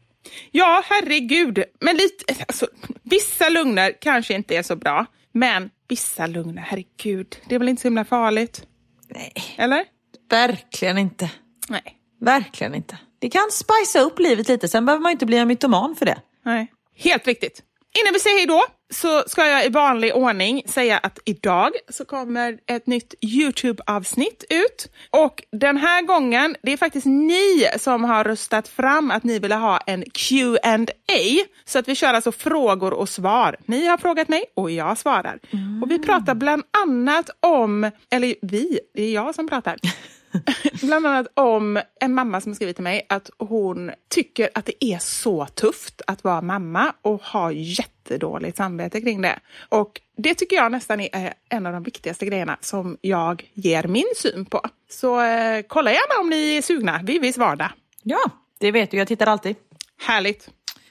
Ja, herregud. Men lite, alltså, vissa lugner kanske inte är så bra, men vissa lugner, herregud, det är väl inte så himla farligt? Nej, Eller? verkligen inte. Nej. Verkligen inte. Det kan spicea upp livet lite, sen behöver man inte bli en mytoman för det. Nej. Helt riktigt. Innan vi säger hej då så ska jag i vanlig ordning säga att idag så kommer ett nytt Youtube-avsnitt ut. Och den här gången, det är faktiskt ni som har röstat fram att ni vill ha en Q&A Så att vi kör alltså frågor och svar. Ni har frågat mig och jag svarar. Och vi pratar bland annat om, eller vi, det är jag som pratar. Bland annat om en mamma som skrivit till mig att hon tycker att det är så tufft att vara mamma och har jättedåligt samvete kring det. Och det tycker jag nästan är en av de viktigaste grejerna som jag ger min syn på. Så eh, kolla gärna om ni är sugna. Vivis vardag. Ja, det vet du. Jag tittar alltid. Härligt.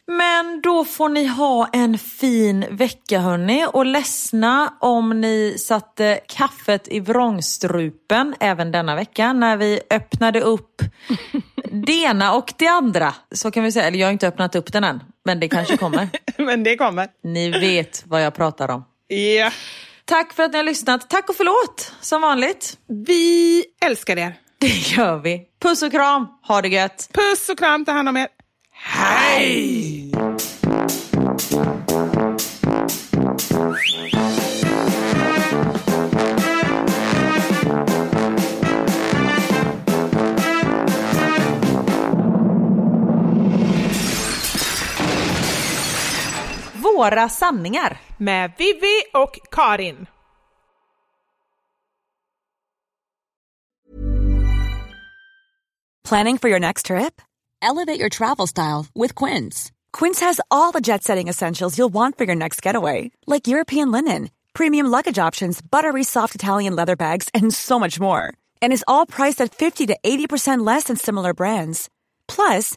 Men då får ni ha en fin vecka hörni och ledsna om ni satte kaffet i vrångstrupen även denna vecka när vi öppnade upp det ena och det andra. Så kan vi säga, eller jag har inte öppnat upp den än, men det kanske kommer. Men det kommer. Ni vet vad jag pratar om. Ja. Tack för att ni har lyssnat. Tack och förlåt som vanligt. Vi älskar er. Det gör vi. Puss och kram. Ha det gött. Puss och kram, ta hand om er. Hej! Våra sanningar. Med Vivi och Karin. Planning for your next trip? Elevate your travel style with Quince. Quince has all the jet setting essentials you'll want for your next getaway, like European linen, premium luggage options, buttery soft Italian leather bags, and so much more. And is all priced at 50 to 80% less than similar brands. Plus,